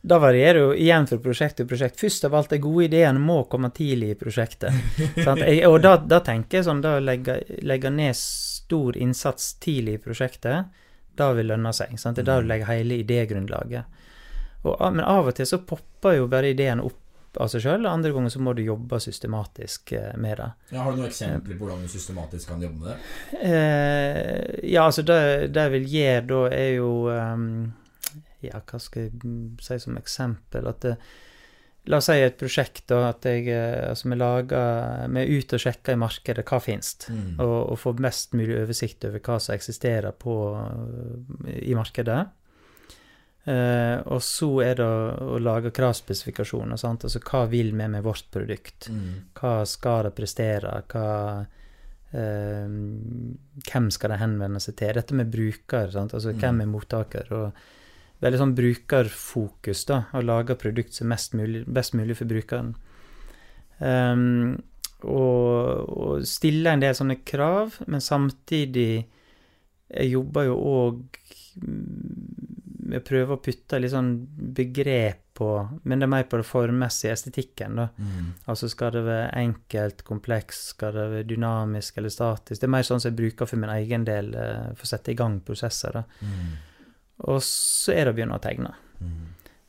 Da varierer jo igjen fra prosjekt til prosjekt. Først av alt, de gode ideene må komme tidlig i prosjektet. Jeg, og da, da tenker jeg sånn, da legger legge, legge ned stor innsats tidlig i prosjektet, da vil lønne seg. Sant? Det er da du legger hele idégrunnlaget. Og, men av og til så popper jo bare ideene opp av seg sjøl, andre ganger så må du jobbe systematisk eh, med det. Ja, har du noen eksempler på hvordan du systematisk kan jobbe med det? Eh, ja, altså det, det jeg vil gjøre da, er jo ehm, Ja, hva skal jeg si som eksempel? At det, La oss si et prosjekt, da, at jeg eh, Altså, vi lager Vi er ute og sjekker i markedet hva finnes, Mm. og, og får mest mulig oversikt over hva som eksisterer på, i markedet. Eh, og så er det å, å lage kravspesifikasjoner. Sant? Altså hva vil vi med vårt produkt? Mm. Hva skal det prestere? Hva, uh, hvem skal det henvende seg til? Dette med bruker, sant? altså Mm. hvem er mottaker? Og veldig sånn brukerfokus, da. Å lage produkt som er mest mulig, best mulig for brukeren. Um, og, og stille en del sånne krav, men samtidig Jeg jobber jo òg med å prøve å putte litt sånn begrep på Men det er mer på det formmessige, estetikken, da. Mm. Altså skal det være enkelt, kompleks, skal det være dynamisk eller statisk? Det er mer sånn som jeg bruker for min egen del, eh, for å sette i gang prosesser. da. Mm. Og så er det å begynne å tegne. Mm.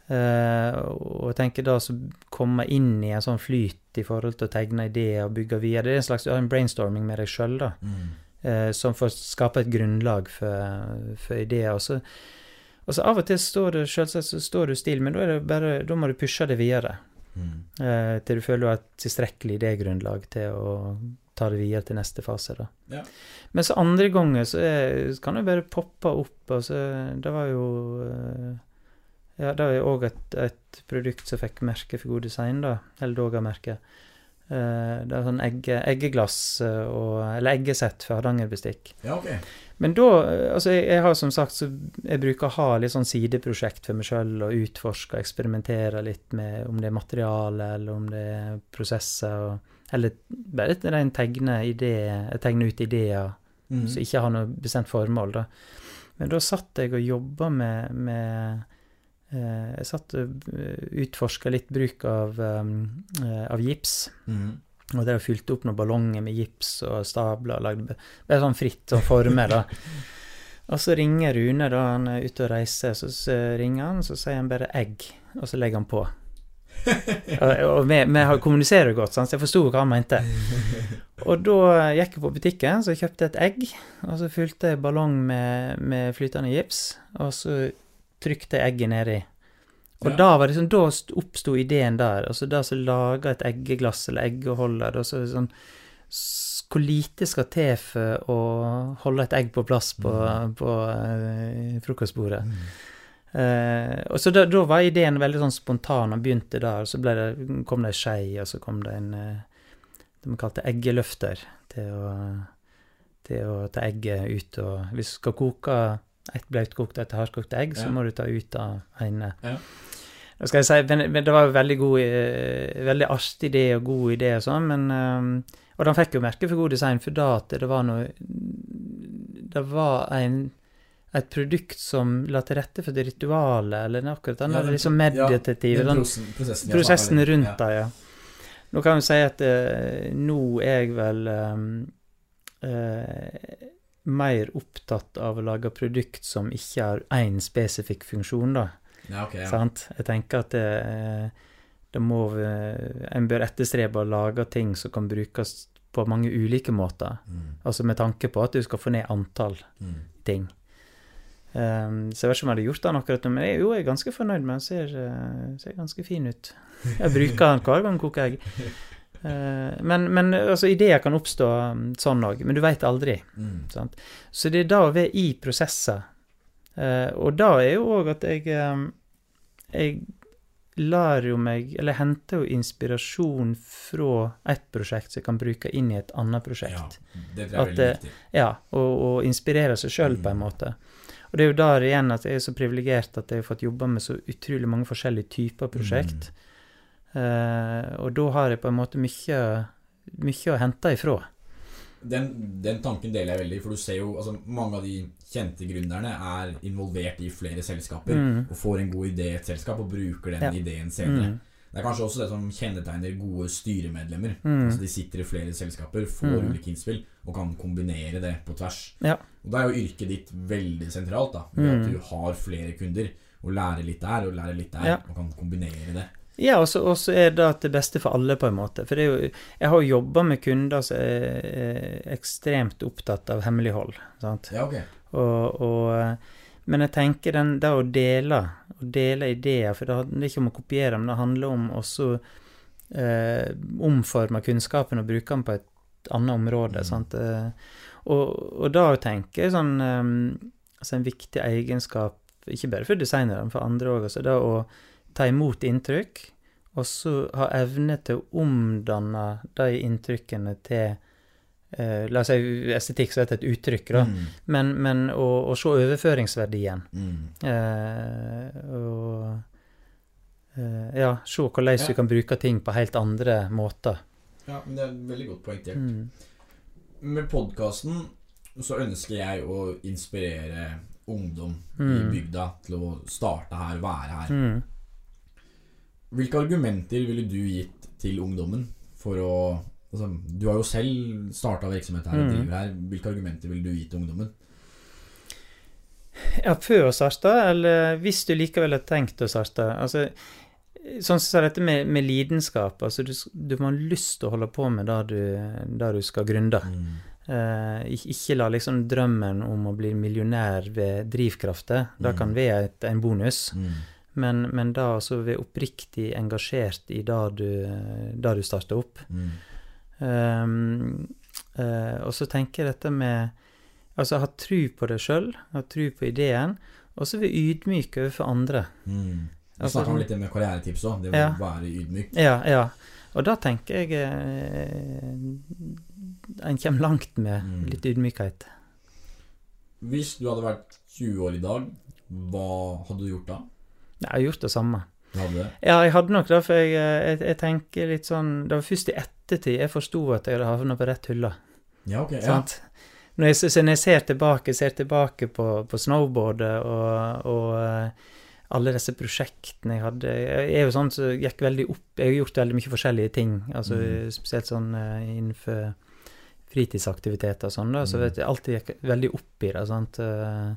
Uh, og jeg tenker da så komme inn i en sånn flyt i forhold til å tegne ideer og bygge videre. Det er en slags en brainstorming med deg sjøl, da. Mm. Uh, som får skape et grunnlag for, for ideer. Og så, og så av og til står det selvsagt så står du stille, men da, det bare, da må du pushe det videre. Mm. Eh, til du føler du har tilstrekkelig idégrunnlag til å ta det videre til neste fase. da. Ja. Men så andre ganger så, er, kan det bare poppe opp. altså, Det var jo eh, Ja, det jo òg et, et produkt som fikk merke for god design, da. Eller Doga-merket. Eh, det er sånn egge, eggeglass eh, og Eller eggesett for hardangerbestikk. Ja, okay. Men da eh, Altså, jeg, jeg har som sagt så Jeg bruker å ha litt sånn sideprosjekt for meg sjøl og utforske og eksperimentere litt med om det er materiale, eller om det er prosesser, og, eller bare et ren tegne idé, tegne ut ideer Mm. som ikke har noe bestemt formål, da. Men da satt jeg og jobba med, med Jeg satt og utforska litt bruk av, eh, av gips. Mm. Og der fylte opp noen ballonger med gips og stabler og lagde Bare sånn fritt sånn former, da. Og så ringer Rune, da han er ute og reiser, så ringer han, så sier han bare 'egg', og så legger han på. og og vi, vi kommuniserer godt, sant? så jeg forsto hva han mente. Og da gikk jeg på butikken, så jeg kjøpte et egg, og så fylte jeg ballong med, med flytende gips, og så trykte jeg egget nedi. Og Ja. da var det sånn, da oppsto ideen der. Altså det som lager et eggeglass eller eggeholder. Og så det sånn, hvor lite skal til for å holde et egg på plass på, Mm. på eh, frokostbordet. Eh, og så da, da var ideen veldig sånn spontan, og begynte der. Og så det, kom det ei skei, og så kom det en eh, det man kalte eggeløfter til å, til å ta egget ut. Og hvis du skal koke et bløtkokt og et hardkokt egg, så Ja. må du ta ut av ene. Ja. Da skal jeg si, men, men det var jo veldig god, eh, veldig artig idé og god idé og sånn, men eh, Og den fikk jo merke for god design, for da at det var noe Det var en et produkt som la til rette for det ritualet, eller noe akkurat den Ja, der den- liksom ja, meditative. Sånn- prosessen, prosessen, prosessen rundt det, ja. Nå kan vi si at eh, nå er jeg vel ehm, eh, mer opptatt av å lage produkt som ikke har én spesifikk funksjon, da. Ja, okay, ja. Sant? Jeg tenker at det, eh, det må En bør etterstrebe å lage ting som kan brukes på mange ulike måter. Mm, Altså med tanke på at du skal få ned antall mm. ting. Um, så jeg vet ikke om jeg hadde gjort den akkurat nå, men jeg, jo, jeg er ganske fornøyd med den. Ser, eh, ser ganske fin ut. Jeg bruker den hver gang jeg koker egg. Eh, men, men altså, ideer kan oppstå um, sånn òg, men du veit aldri. Mm. Så det er da vi er i prosesser. Eh, og da er jo òg at jeg um, Jeg lar jo meg Eller henter jo inspirasjon fra et prosjekt som jeg kan bruke inn i et annet Ja, prosjekt. det er At veldig viktig. Ja, og, og inspirere seg sjøl på en Mm. måte. Og det er jo der igjen at jeg er så privilegert at jeg har fått jobba med så utrolig mange forskjellige typer prosjekt. Eh, og da har jeg på en måte mye, mye å hente ifra. Den, den tanken deler jeg veldig, for du ser jo altså, mange av de kjente gründerne er involvert i flere selskaper Mm. og får en god idé i et selskap og bruker den Ja. ideen senere. Mm. Det er kanskje også det som kjennetegner gode styremedlemmer. Mm. Altså De sitter i flere selskaper, får Mm. ulike innspill og kan kombinere det på tvers. Ja. Og Da er jo yrket ditt veldig sentralt. da Ved Mm. At du har flere kunder og lærer litt der og lærer litt der, Ja. og kan kombinere det. Ja, og så er det det beste for alle, på en måte. For det er jo, jeg har jo jobba med kunder som er, er ekstremt opptatt av hemmelighold. Sant? Ja, ok. Og, og, men jeg tenker den, det å dele, å dele ideer, for det handler ikke om å kopiere, men det handler om også eh, omforme kunnskapen og bruke den på et annet område. Mm. Sant? Eh, og, og da tenker jeg sånn eh, altså En viktig egenskap, ikke bare for designere, men for andre òg, altså det å ta imot inntrykk, og så ha evne til å omdanne de inntrykkene til eh, La oss si estetikk, så er det et uttrykk, da. Mm. Men, men å, å se overføringsverdien. Mm. Eh, og eh, ja, se hvordan Ja. du kan bruke ting på helt andre måter. Ja, men det er veldig godt poengtert. Mm. Med podkasten så ønsker jeg å inspirere ungdom i Mm. bygda til å starte her, være her. Mm. Hvilke argumenter ville du gitt til ungdommen for å altså, Du har jo selv starta virksomhet her og Mm. driver her. Hvilke argumenter ville du gitt til ungdommen? Ja, før å starte, eller hvis du likevel har tenkt å starte. Altså, sånn som så dette med, med lidenskap. Altså, du, du må ha lyst til å holde på med det du, det du skal gründe. Eh, ikke, la liksom drømmen om å bli millionær ved drivkrafter. Det kan Mm. være et, en bonus. Mm. Men, men da altså være oppriktig engasjert i det du, det du starter opp. Mm. Um, uh, og så tenker jeg dette med Altså ha tru på deg sjøl, ha tru på ideen, og så være ydmyk overfor andre. Mm. Vi Altså, snakka litt med karrieretips òg. Det å Ja. være ydmyk. Ja, ja. Og da tenker jeg eh, En kommer langt med Mm. litt ydmykhet. Hvis du hadde vært 20 år i dag, hva hadde du gjort da? Jeg har gjort det samme. Hadde? Ja, jeg hadde nok det, for jeg, eh, jeg, jeg tenker litt sånn Det var først i ettertid jeg forsto at jeg hadde havna på rett hylle. Ja, ok. Ja. Når jeg, så når jeg ser tilbake, ser tilbake på, på snowboardet og, og eh, alle disse prosjektene jeg hadde Jeg er jo sånn som gikk veldig opp Jeg har gjort veldig mye forskjellige ting, altså Mm. spesielt sånn eh, innenfor fritidsaktiviteter og sånn, da, så Mm. vet jeg alltid gikk veldig opp i det. sant? Eh,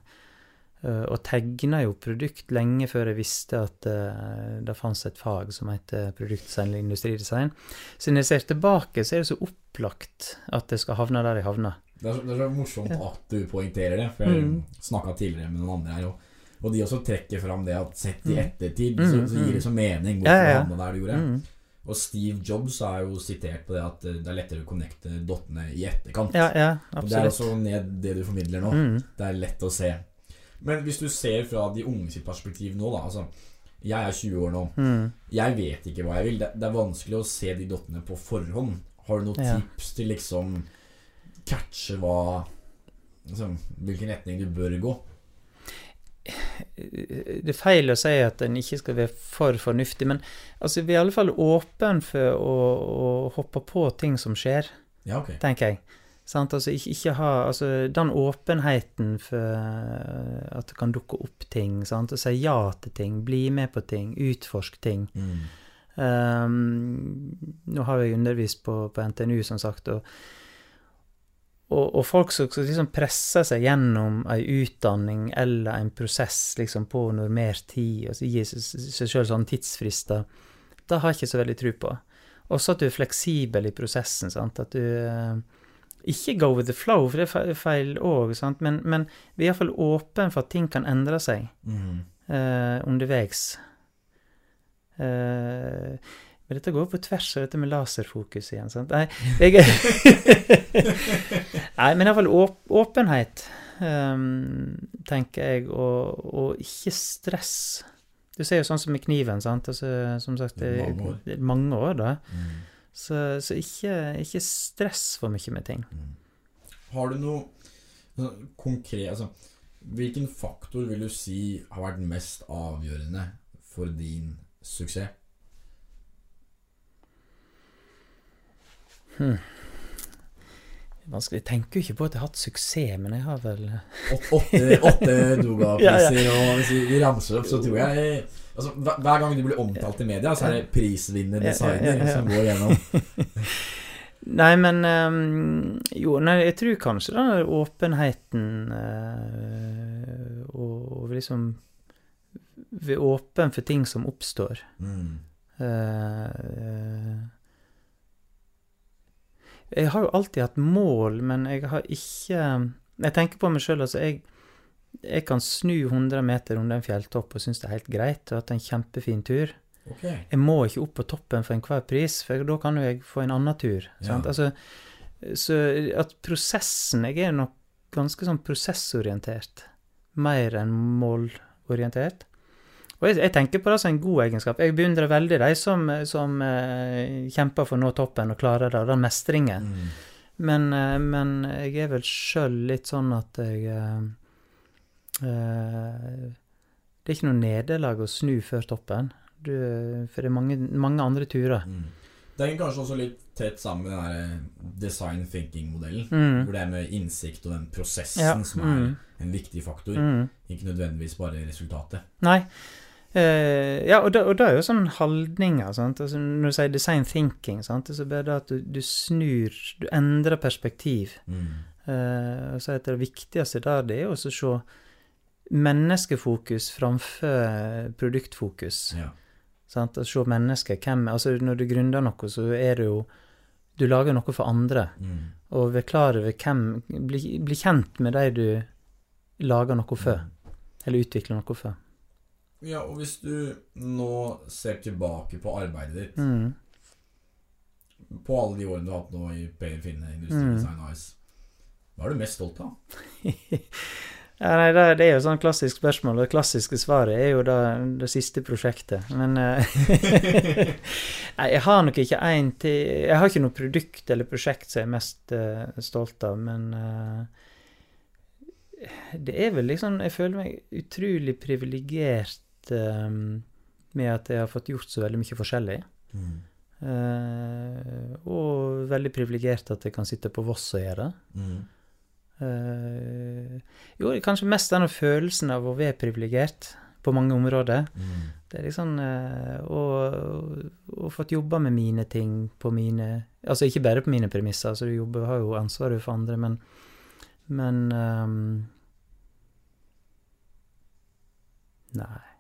og tegna jo produkt lenge før jeg visste at eh, det fantes et fag som heter produktdesign eller industridesign. Så når jeg ser tilbake, så er det så opplagt at jeg skal havne der jeg havna. Det er, så, det er så morsomt at du poengterer det, for jeg Mm. snakka tidligere med noen andre her. Og Og de også trekker fram det at sett i Mm. ettertid, Mm, så, så gir mm. det så mening hvorfor Ja, ja, ja. der du gjorde. Mm. Og Steve Jobs er jo sitert på det at eh, det er lettere å connecte dottene i etterkant. Ja, ja, og det er også ned det du formidler nå. Mm. Det er lett å se. Men hvis du ser fra de unge sitt perspektiv nå, da altså, Jeg er 20 år nå. Mm. Jeg vet ikke hva jeg vil. Det, det er vanskelig å se de dottene på forhånd. Har du noen Ja. tips til liksom catche hva altså, Hvilken retning du bør gå? Det er feil å si at en ikke skal være for fornuftig, men altså, vi er i alle fall åpen for å, å hoppe på ting som skjer, Ja, okay. tenker jeg. Sant? Altså, ikke, ikke ha altså, den åpenheten for eh, at det kan dukke opp ting. Sant? Og si ja til ting, bli med på ting, utforske ting. Mm. Um, nå har jeg undervist på, på NTNU, som sagt, og, og, og folk som som liksom presser seg gjennom ei utdanning eller en prosess liksom på normert tid, og så gir seg, seg sjøl sånne tidsfrister, det har jeg ikke så veldig tro på. Også at du er fleksibel i prosessen, sant? at du eh, ikke go with the flow, for det er feil òg, men, men vi er iallfall åpne for at ting kan endre seg Mm. uh, underveis. Uh, men dette går på tvers av dette med laserfokus igjen, sant? Nei, jeg, Nei men iallfall åp åpenhet, um, tenker jeg, og, og ikke stress. Du ser jo sånn som med kniven, sant. Altså, som sagt, det er Mange år. det er mange år, da. Mm. Så, så ikke, ikke stress for mye med ting. Mm. Har du noe konkret altså, Hvilken faktor vil du si har vært mest avgjørende for din suksess? Hmm. Vanskelig. Jeg tenker jo ikke på at jeg har hatt suksess, men jeg har vel Åtte, åtte Doga-priser, Ja, og hvis vi ramser opp, så tror jeg altså, hver, gang du blir omtalt i media, så er det prisvinner Ja, ja, ja, designer ja. som går gjennom. Nei, men ehm, Jo, nei, jeg tror kanskje den åpenheten eh, og, og liksom Være åpen for ting som oppstår. Mm. Eh, jeg har jo alltid hatt mål, men jeg har ikke Jeg tenker på meg sjøl, altså. Jeg, jeg kan snu 100 meter under en fjelltopp og synes det er helt greit, og hatt en kjempefin tur. Okay. Jeg må ikke opp på toppen for enhver pris, for da kan jo jeg få en annen tur. Ja. Altså, så at prosessen Jeg er nok ganske sånn prosessorientert, mer enn målorientert. Og jeg, jeg tenker på det som en god egenskap. Jeg beundrer veldig de som, som eh, kjemper for å nå toppen og klarer det, og den mestringen. Mm. Men, eh, men jeg er vel sjøl litt sånn at jeg eh, eh, Det er ikke noe nederlag å snu før toppen. Du, for det er mange, mange andre turer. Mm. Det henger kanskje også litt tett sammen med den design thinking-modellen. Mm. Hvor det er med innsikt og den prosessen Ja. som er Mm. en viktig faktor. Mm. Ikke nødvendigvis bare resultatet. Nei. Eh, ja, og det, og det er jo sånn holdninger. Altså, når du sier design thinking, sant? så blir det at du, du snur Du endrer perspektiv. Mm. Eh, og så er det viktigste der, det er å se menneskefokus framfor produktfokus. Ja. Sant? Å se mennesket. Hvem Altså, når du gründer noe, så er det jo Du lager noe for andre. Mm. Og vær klar over hvem Bli, bli kjent med de du lager noe for. Eller utvikler noe for. Ja, og hvis du nå ser tilbake på arbeidet ditt, Mm. på alle de årene du har hatt nå i Per Finne Industridesign Mm. AS, hva er du mest stolt av? Ja, nei, det, det er jo sånn klassisk spørsmål, det klassiske svaret er jo da det siste prosjektet. Men eh, Nei, jeg har nok ikke én til Jeg har ikke noe produkt eller prosjekt som jeg er mest uh, stolt av, men uh, det er vel liksom Jeg føler meg utrolig privilegert med at jeg har fått gjort så veldig mye forskjellig. Mm. Eh, og veldig privilegert at jeg kan sitte på Voss og gjøre det. Mm. Eh, jo, kanskje mest denne følelsen av å være privilegert på mange områder. Mm. Det er liksom eh, og, og fått jobba med mine ting på mine Altså ikke bare på mine premisser, altså du jobber, har jo ansvaret for andre, men Men um, Nei.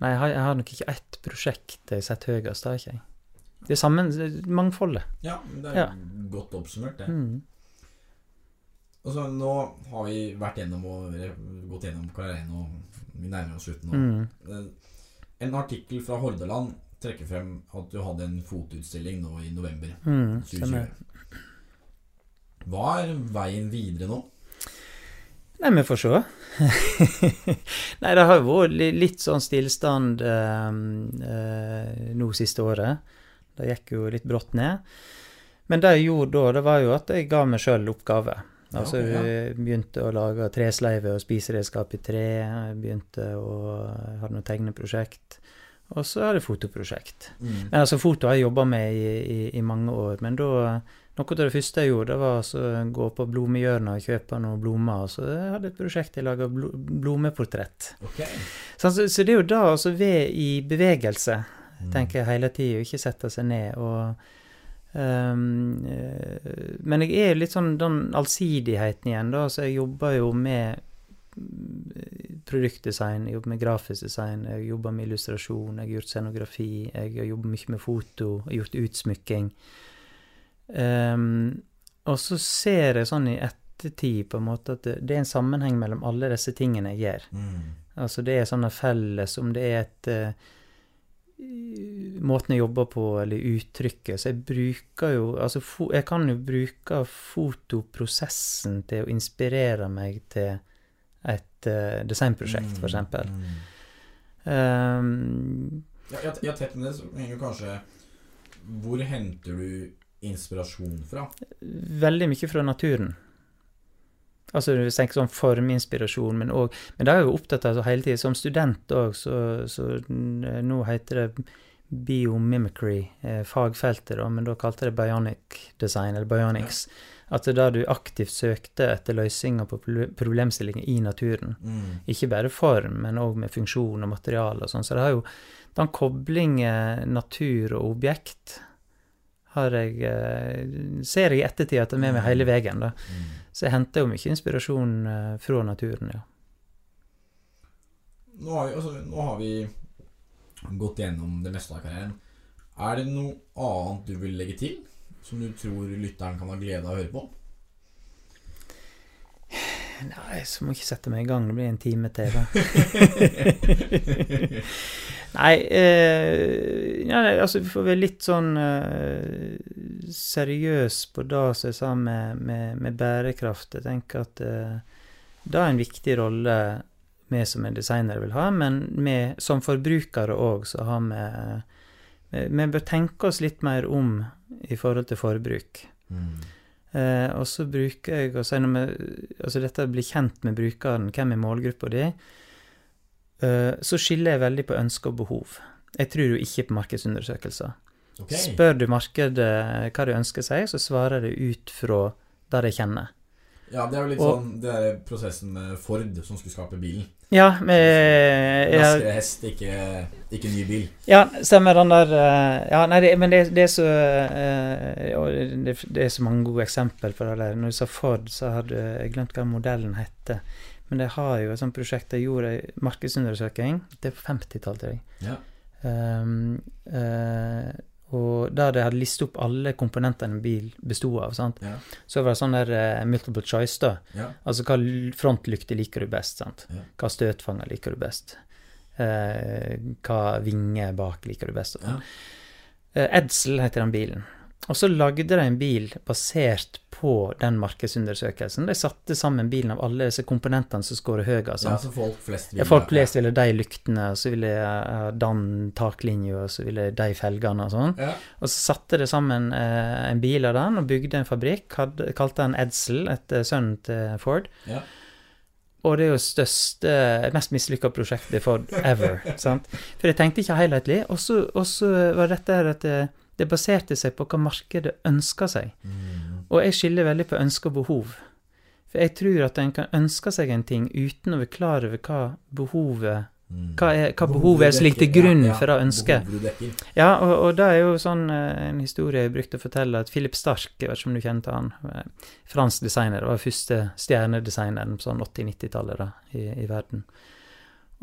Nei, jeg har, jeg har nok ikke ett prosjekt jeg setter høyest, det har ikke jeg. Det er sammen, mangfoldet. Ja, det er Ja. godt oppsummert, det. Mm. så nå har vi vært gjennom og gått gjennom karrieren, og vi nærmer oss slutten nå. Mm. En artikkel fra Hordaland trekker frem at du hadde en fotoutstilling nå i november Mm, 2020. stemmer. Hva er veien videre nå? Nei, vi får se. Nei, det har jo vært litt sånn stillstand eh, eh, nå siste året. Det gikk jo litt brått ned. Men det jeg gjorde da, det var jo at jeg ga meg sjøl oppgave. Altså, ja, ja. begynte å lage tresleiver og spiseredskap i tre. Jeg begynte å ha noe tegneprosjekt. Og så hadde jeg fotoprosjekt. Mm. Men altså, foto har jeg jobba med i, i, i mange år. Men da Noe av det første jeg gjorde, var altså å gå på blomehjørnet og kjøpe noen blomster. Så jeg hadde et prosjekt jeg laga blo blomeportrett. Ok. Så, altså, så det er jo da å ved i bevegelse, Mm. tenker jeg hele tida, ikke sette seg ned og eh, Men jeg er litt sånn den allsidigheten igjen, da. Så jeg jobber jo med mm, produktdesign, jeg jobber med grafisk design, jeg jobber med illustrasjon, jeg har gjort scenografi, jeg har jobbet mye med foto, jeg har gjort utsmykking. Ehm, og så ser jeg sånn i ettertid på en måte at det, det er en sammenheng mellom alle disse tingene jeg gjør. Mm. Altså det er sånne felles, om det er et uh, Måten jeg jobber på, eller uttrykket. Så jeg bruker jo Altså, fo jeg kan jo bruke fotoprosessen til å inspirere meg til et uh, designprosjekt, for eksempel. Mm. Um, Ja, ja, ja, tett med det så henger kanskje Hvor henter du inspirasjon fra? veldig mye fra naturen. Altså hvis jeg tenker sånn forminspirasjon, men òg Men det er jeg jo opptatt av hele tiden. Som student òg, så, så nå heter det biomimicry, eh, fagfeltet, da, men da kalte det bionic design, eller bionics. At det er da du aktivt søkte etter løsninger på proble- problemstillinger i naturen. Mm. Ikke bare form, men òg med funksjon og materiale og sånn. Så det har jo den koblingen natur og objekt har jeg, eh, ser jeg i ettertid at det er med meg hele veien. da. Mm. Så jeg henter jo mye inspirasjon eh, fra naturen, ja. Nå, har vi, altså, nå har vi gått gjennom det meste av karrieren. Er det noe annet du vil legge til? Som du tror lytteren kan ha glede av å høre på? Nei, så må jeg ikke sette meg i gang. Det blir en time til, da. Nei, eh, ja, altså vi får være litt sånn eh, seriøs på det som jeg sa med, med, med bærekraft. Jeg tenker at eh, det er en viktig rolle vi som er designere vil ha, men vi som forbrukere òg, så har vi vi- Vi bør tenke oss litt mer om i forhold til forbruk. Mm. Eh, og så bruker jeg å si når vi, altså dette blir kjent med brukeren, hvem er målgruppa di, eh, så skiller jeg veldig på ønske og behov. Jeg tror jo ikke på markedsundersøkelser. Okay. Spør du markedet hva de ønsker seg, så svarer de ut fra det de kjenner. Ja, det er jo litt Og- sånn Det er prosessen med Ford som skulle skape bilen. Ja, ja, Raskere hest, ikke, ikke ny bil. ja, stemmer den der eh, Ja, nei, det, men det, det er så eh, det, det er så mange gode eksempler på det der. Når du sa Ford, så hadde jeg glemt hva modellen hette. Men det har jo et sånt prosjekt jeg gjorde, en markedsundersøking. Det er på 50-tallet, tror jeg. Ja. Um, uh, og der de hadde listet opp alle komponentene en bil bestod av. Ja. Så var det sånn der uh, multiple choice, da. Ja. Altså hva frontlykte liker du best? Hva støtfanger liker du best? Uh, hva vinge bak liker du best? sånn. Edsel heter den bilen. Og så lagde de en bil basert på den markedsundersøkelsen. De satte sammen bilen av alle disse komponentene som scorer høyest. ja, så folk flest ville Ja, folk flest ville de lyktene, og så ville ha den taklinja, og så ville de felgene og sånn. Ja. Og så satte de sammen eh, en bil av den, og bygde en fabrikk. Hadde, kalte den Edsel, etter sønnen til Ford. Ja. Og det er jo største, mest mislykka prosjektet Ford ever. sant? For jeg tenkte ikke helhetlig. Og så var dette her at det, det baserte seg på hva markedet ønska seg. Mm. Og jeg skiller veldig på ønske og behov. For jeg tror at en kan ønske seg en ting uten å være klar over hva behovet Mm. Hva, er, hva Behovet er som ligger til grunn ja, ja, for det ønsket. Ja, og, og det er jo sånn eh, en historie jeg brukte å fortelle, at Philip Stark, jeg vet ikke om du kjente han, eh, fransk designer, var første stjernedesigneren på sånn 80-90-tallet i, i verden.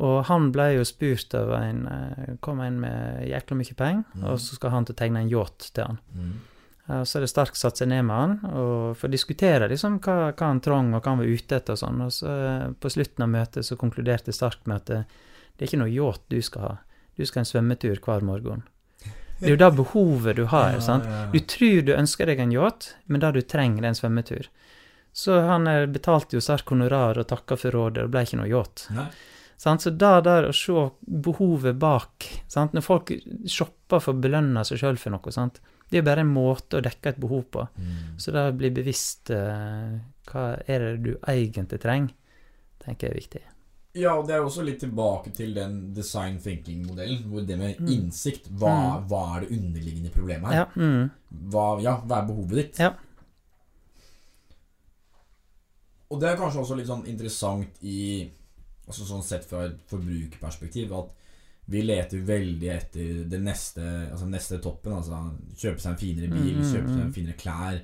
Og han ble jo spurt av en eh, Kom en med jækla mye penger, mm. og så skal han til å tegne en yacht til han. Mm. Ja, så er det sterkt satt seg ned med han og å diskutere liksom hva, hva han trong og hva han var ute etter og sånn. Og så eh, på slutten av møtet så konkluderte Stark med at det, det er ikke noe yacht du skal ha. Du skal ha en svømmetur hver morgen. Det er jo det behovet du har. sant? Du tror du ønsker deg en yacht, men da du trenger en svømmetur. Så han eh, betalte jo Stark honorar og takka for rådet, og det ble ikke noe yacht. Så da der å se behovet bak sant? Når folk shopper for å belønne seg sjøl for noe, sant? Det er jo bare en måte å dekke et behov på. Mm. Så da bli bevisst uh, hva er det du egentlig trenger, tenker jeg er viktig. Ja, og det er jo også litt tilbake til den design thinking-modellen. Hvor det med Mm. innsikt hva, Mm. hva er det underliggende problemet her? Ja, mm, Hva, ja, hva er behovet ditt? Ja. Og det er kanskje også litt sånn interessant i Altså sånn sett fra et forbrukerperspektiv at vi leter veldig etter det neste Altså neste toppen. Altså kjøpe seg en finere bil, Mm, mm, kjøpe seg mm. en finere klær.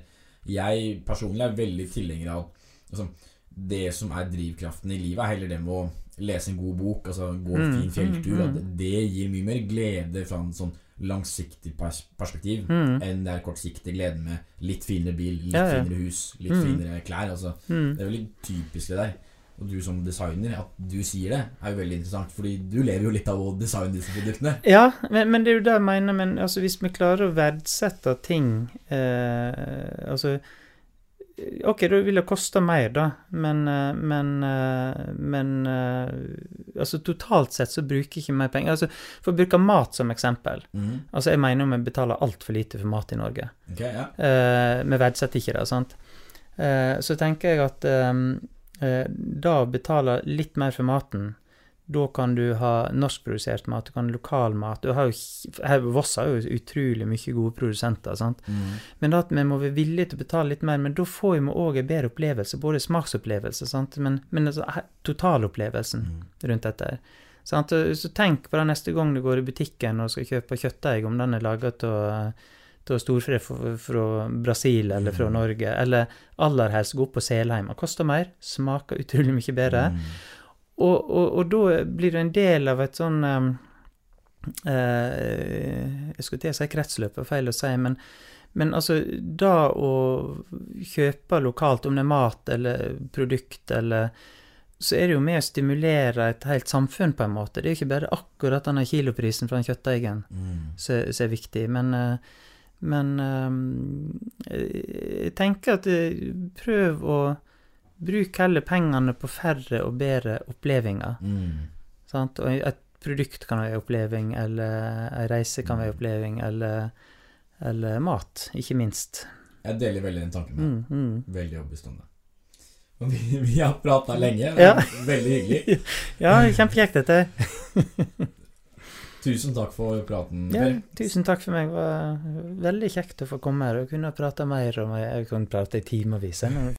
Jeg personlig er veldig tilhenger av altså, Det som er drivkraften i livet, er heller det med å lese en god bok, altså gå en Mm, fin fjelltur. mm, mm. At det gir mye mer glede fra en sånn langsiktig pers perspektiv mm, enn det er kortsiktig glede med litt finere bil, litt Ja, ja. finere hus, litt Mm. finere klær. Altså, mm. det er veldig typisk det der. Og du som designer, at du sier det, er jo veldig interessant. Fordi du lever jo litt av å designe disse produktene. Ja, men, men det er jo det jeg mener. Men altså, hvis vi klarer å verdsette ting eh, Altså Ok, da vil det koste mer, da, men eh, Men, eh, men eh, Altså, totalt sett så bruker jeg ikke mer penger. Altså, For å bruke mat som eksempel. mm. Altså, jeg mener vi betaler altfor lite for mat i Norge. Okay, ja. Eh, vi verdsetter ikke det, sant. Eh, så tenker jeg at da å betale litt mer for maten, da kan du ha norskprodusert mat, du kan ha lokal mat. Du har jo, her Voss har jo utrolig mye gode produsenter, sant. Mm. Men da at vi må være villige til å betale litt mer, men da får vi òg en bedre opplevelse, både smaksopplevelse, sant, men, men altså, totalopplevelsen mm. rundt dette. Sant? Så tenk på det neste gang du går i butikken og skal kjøpe kjøttdeig, om den er laga av storfe fra, fra Brasil eller fra Mm. Norge, eller aller helst gå opp på Selheim. Det koster mer, smaker utrolig mye bedre. Mhm. Og, og, og da blir det en del av et sånn um, eh, Jeg skulle til å si kretsløp, det er feil å si, men, men altså Da å kjøpe lokalt, om det er mat eller produkt eller så er det jo med å stimulere et helt samfunn, på en måte. Det er jo ikke bare akkurat denne kiloprisen fra den kjøttdeigen Mhm. som som er viktig, men eh, men eh, jeg tenker at eh, prøv å bruke heller pengene på færre og bedre opplevelser. Mm. Sant? Og et produkt kan være en oppleving, eller en reise kan være en oppleving, eller, eller mat, ikke minst. Jeg deler veldig den tanken. Mm, mm. Veldig overbestående. Og vi, vi har prata lenge. Ja. Veldig hyggelig. Ja, kjempekjekt dette. Tusen takk for praten. Ja, tusen takk for meg. Det var veldig kjekt å få komme her og kunne prate mer om Jeg kunne prate i timevis.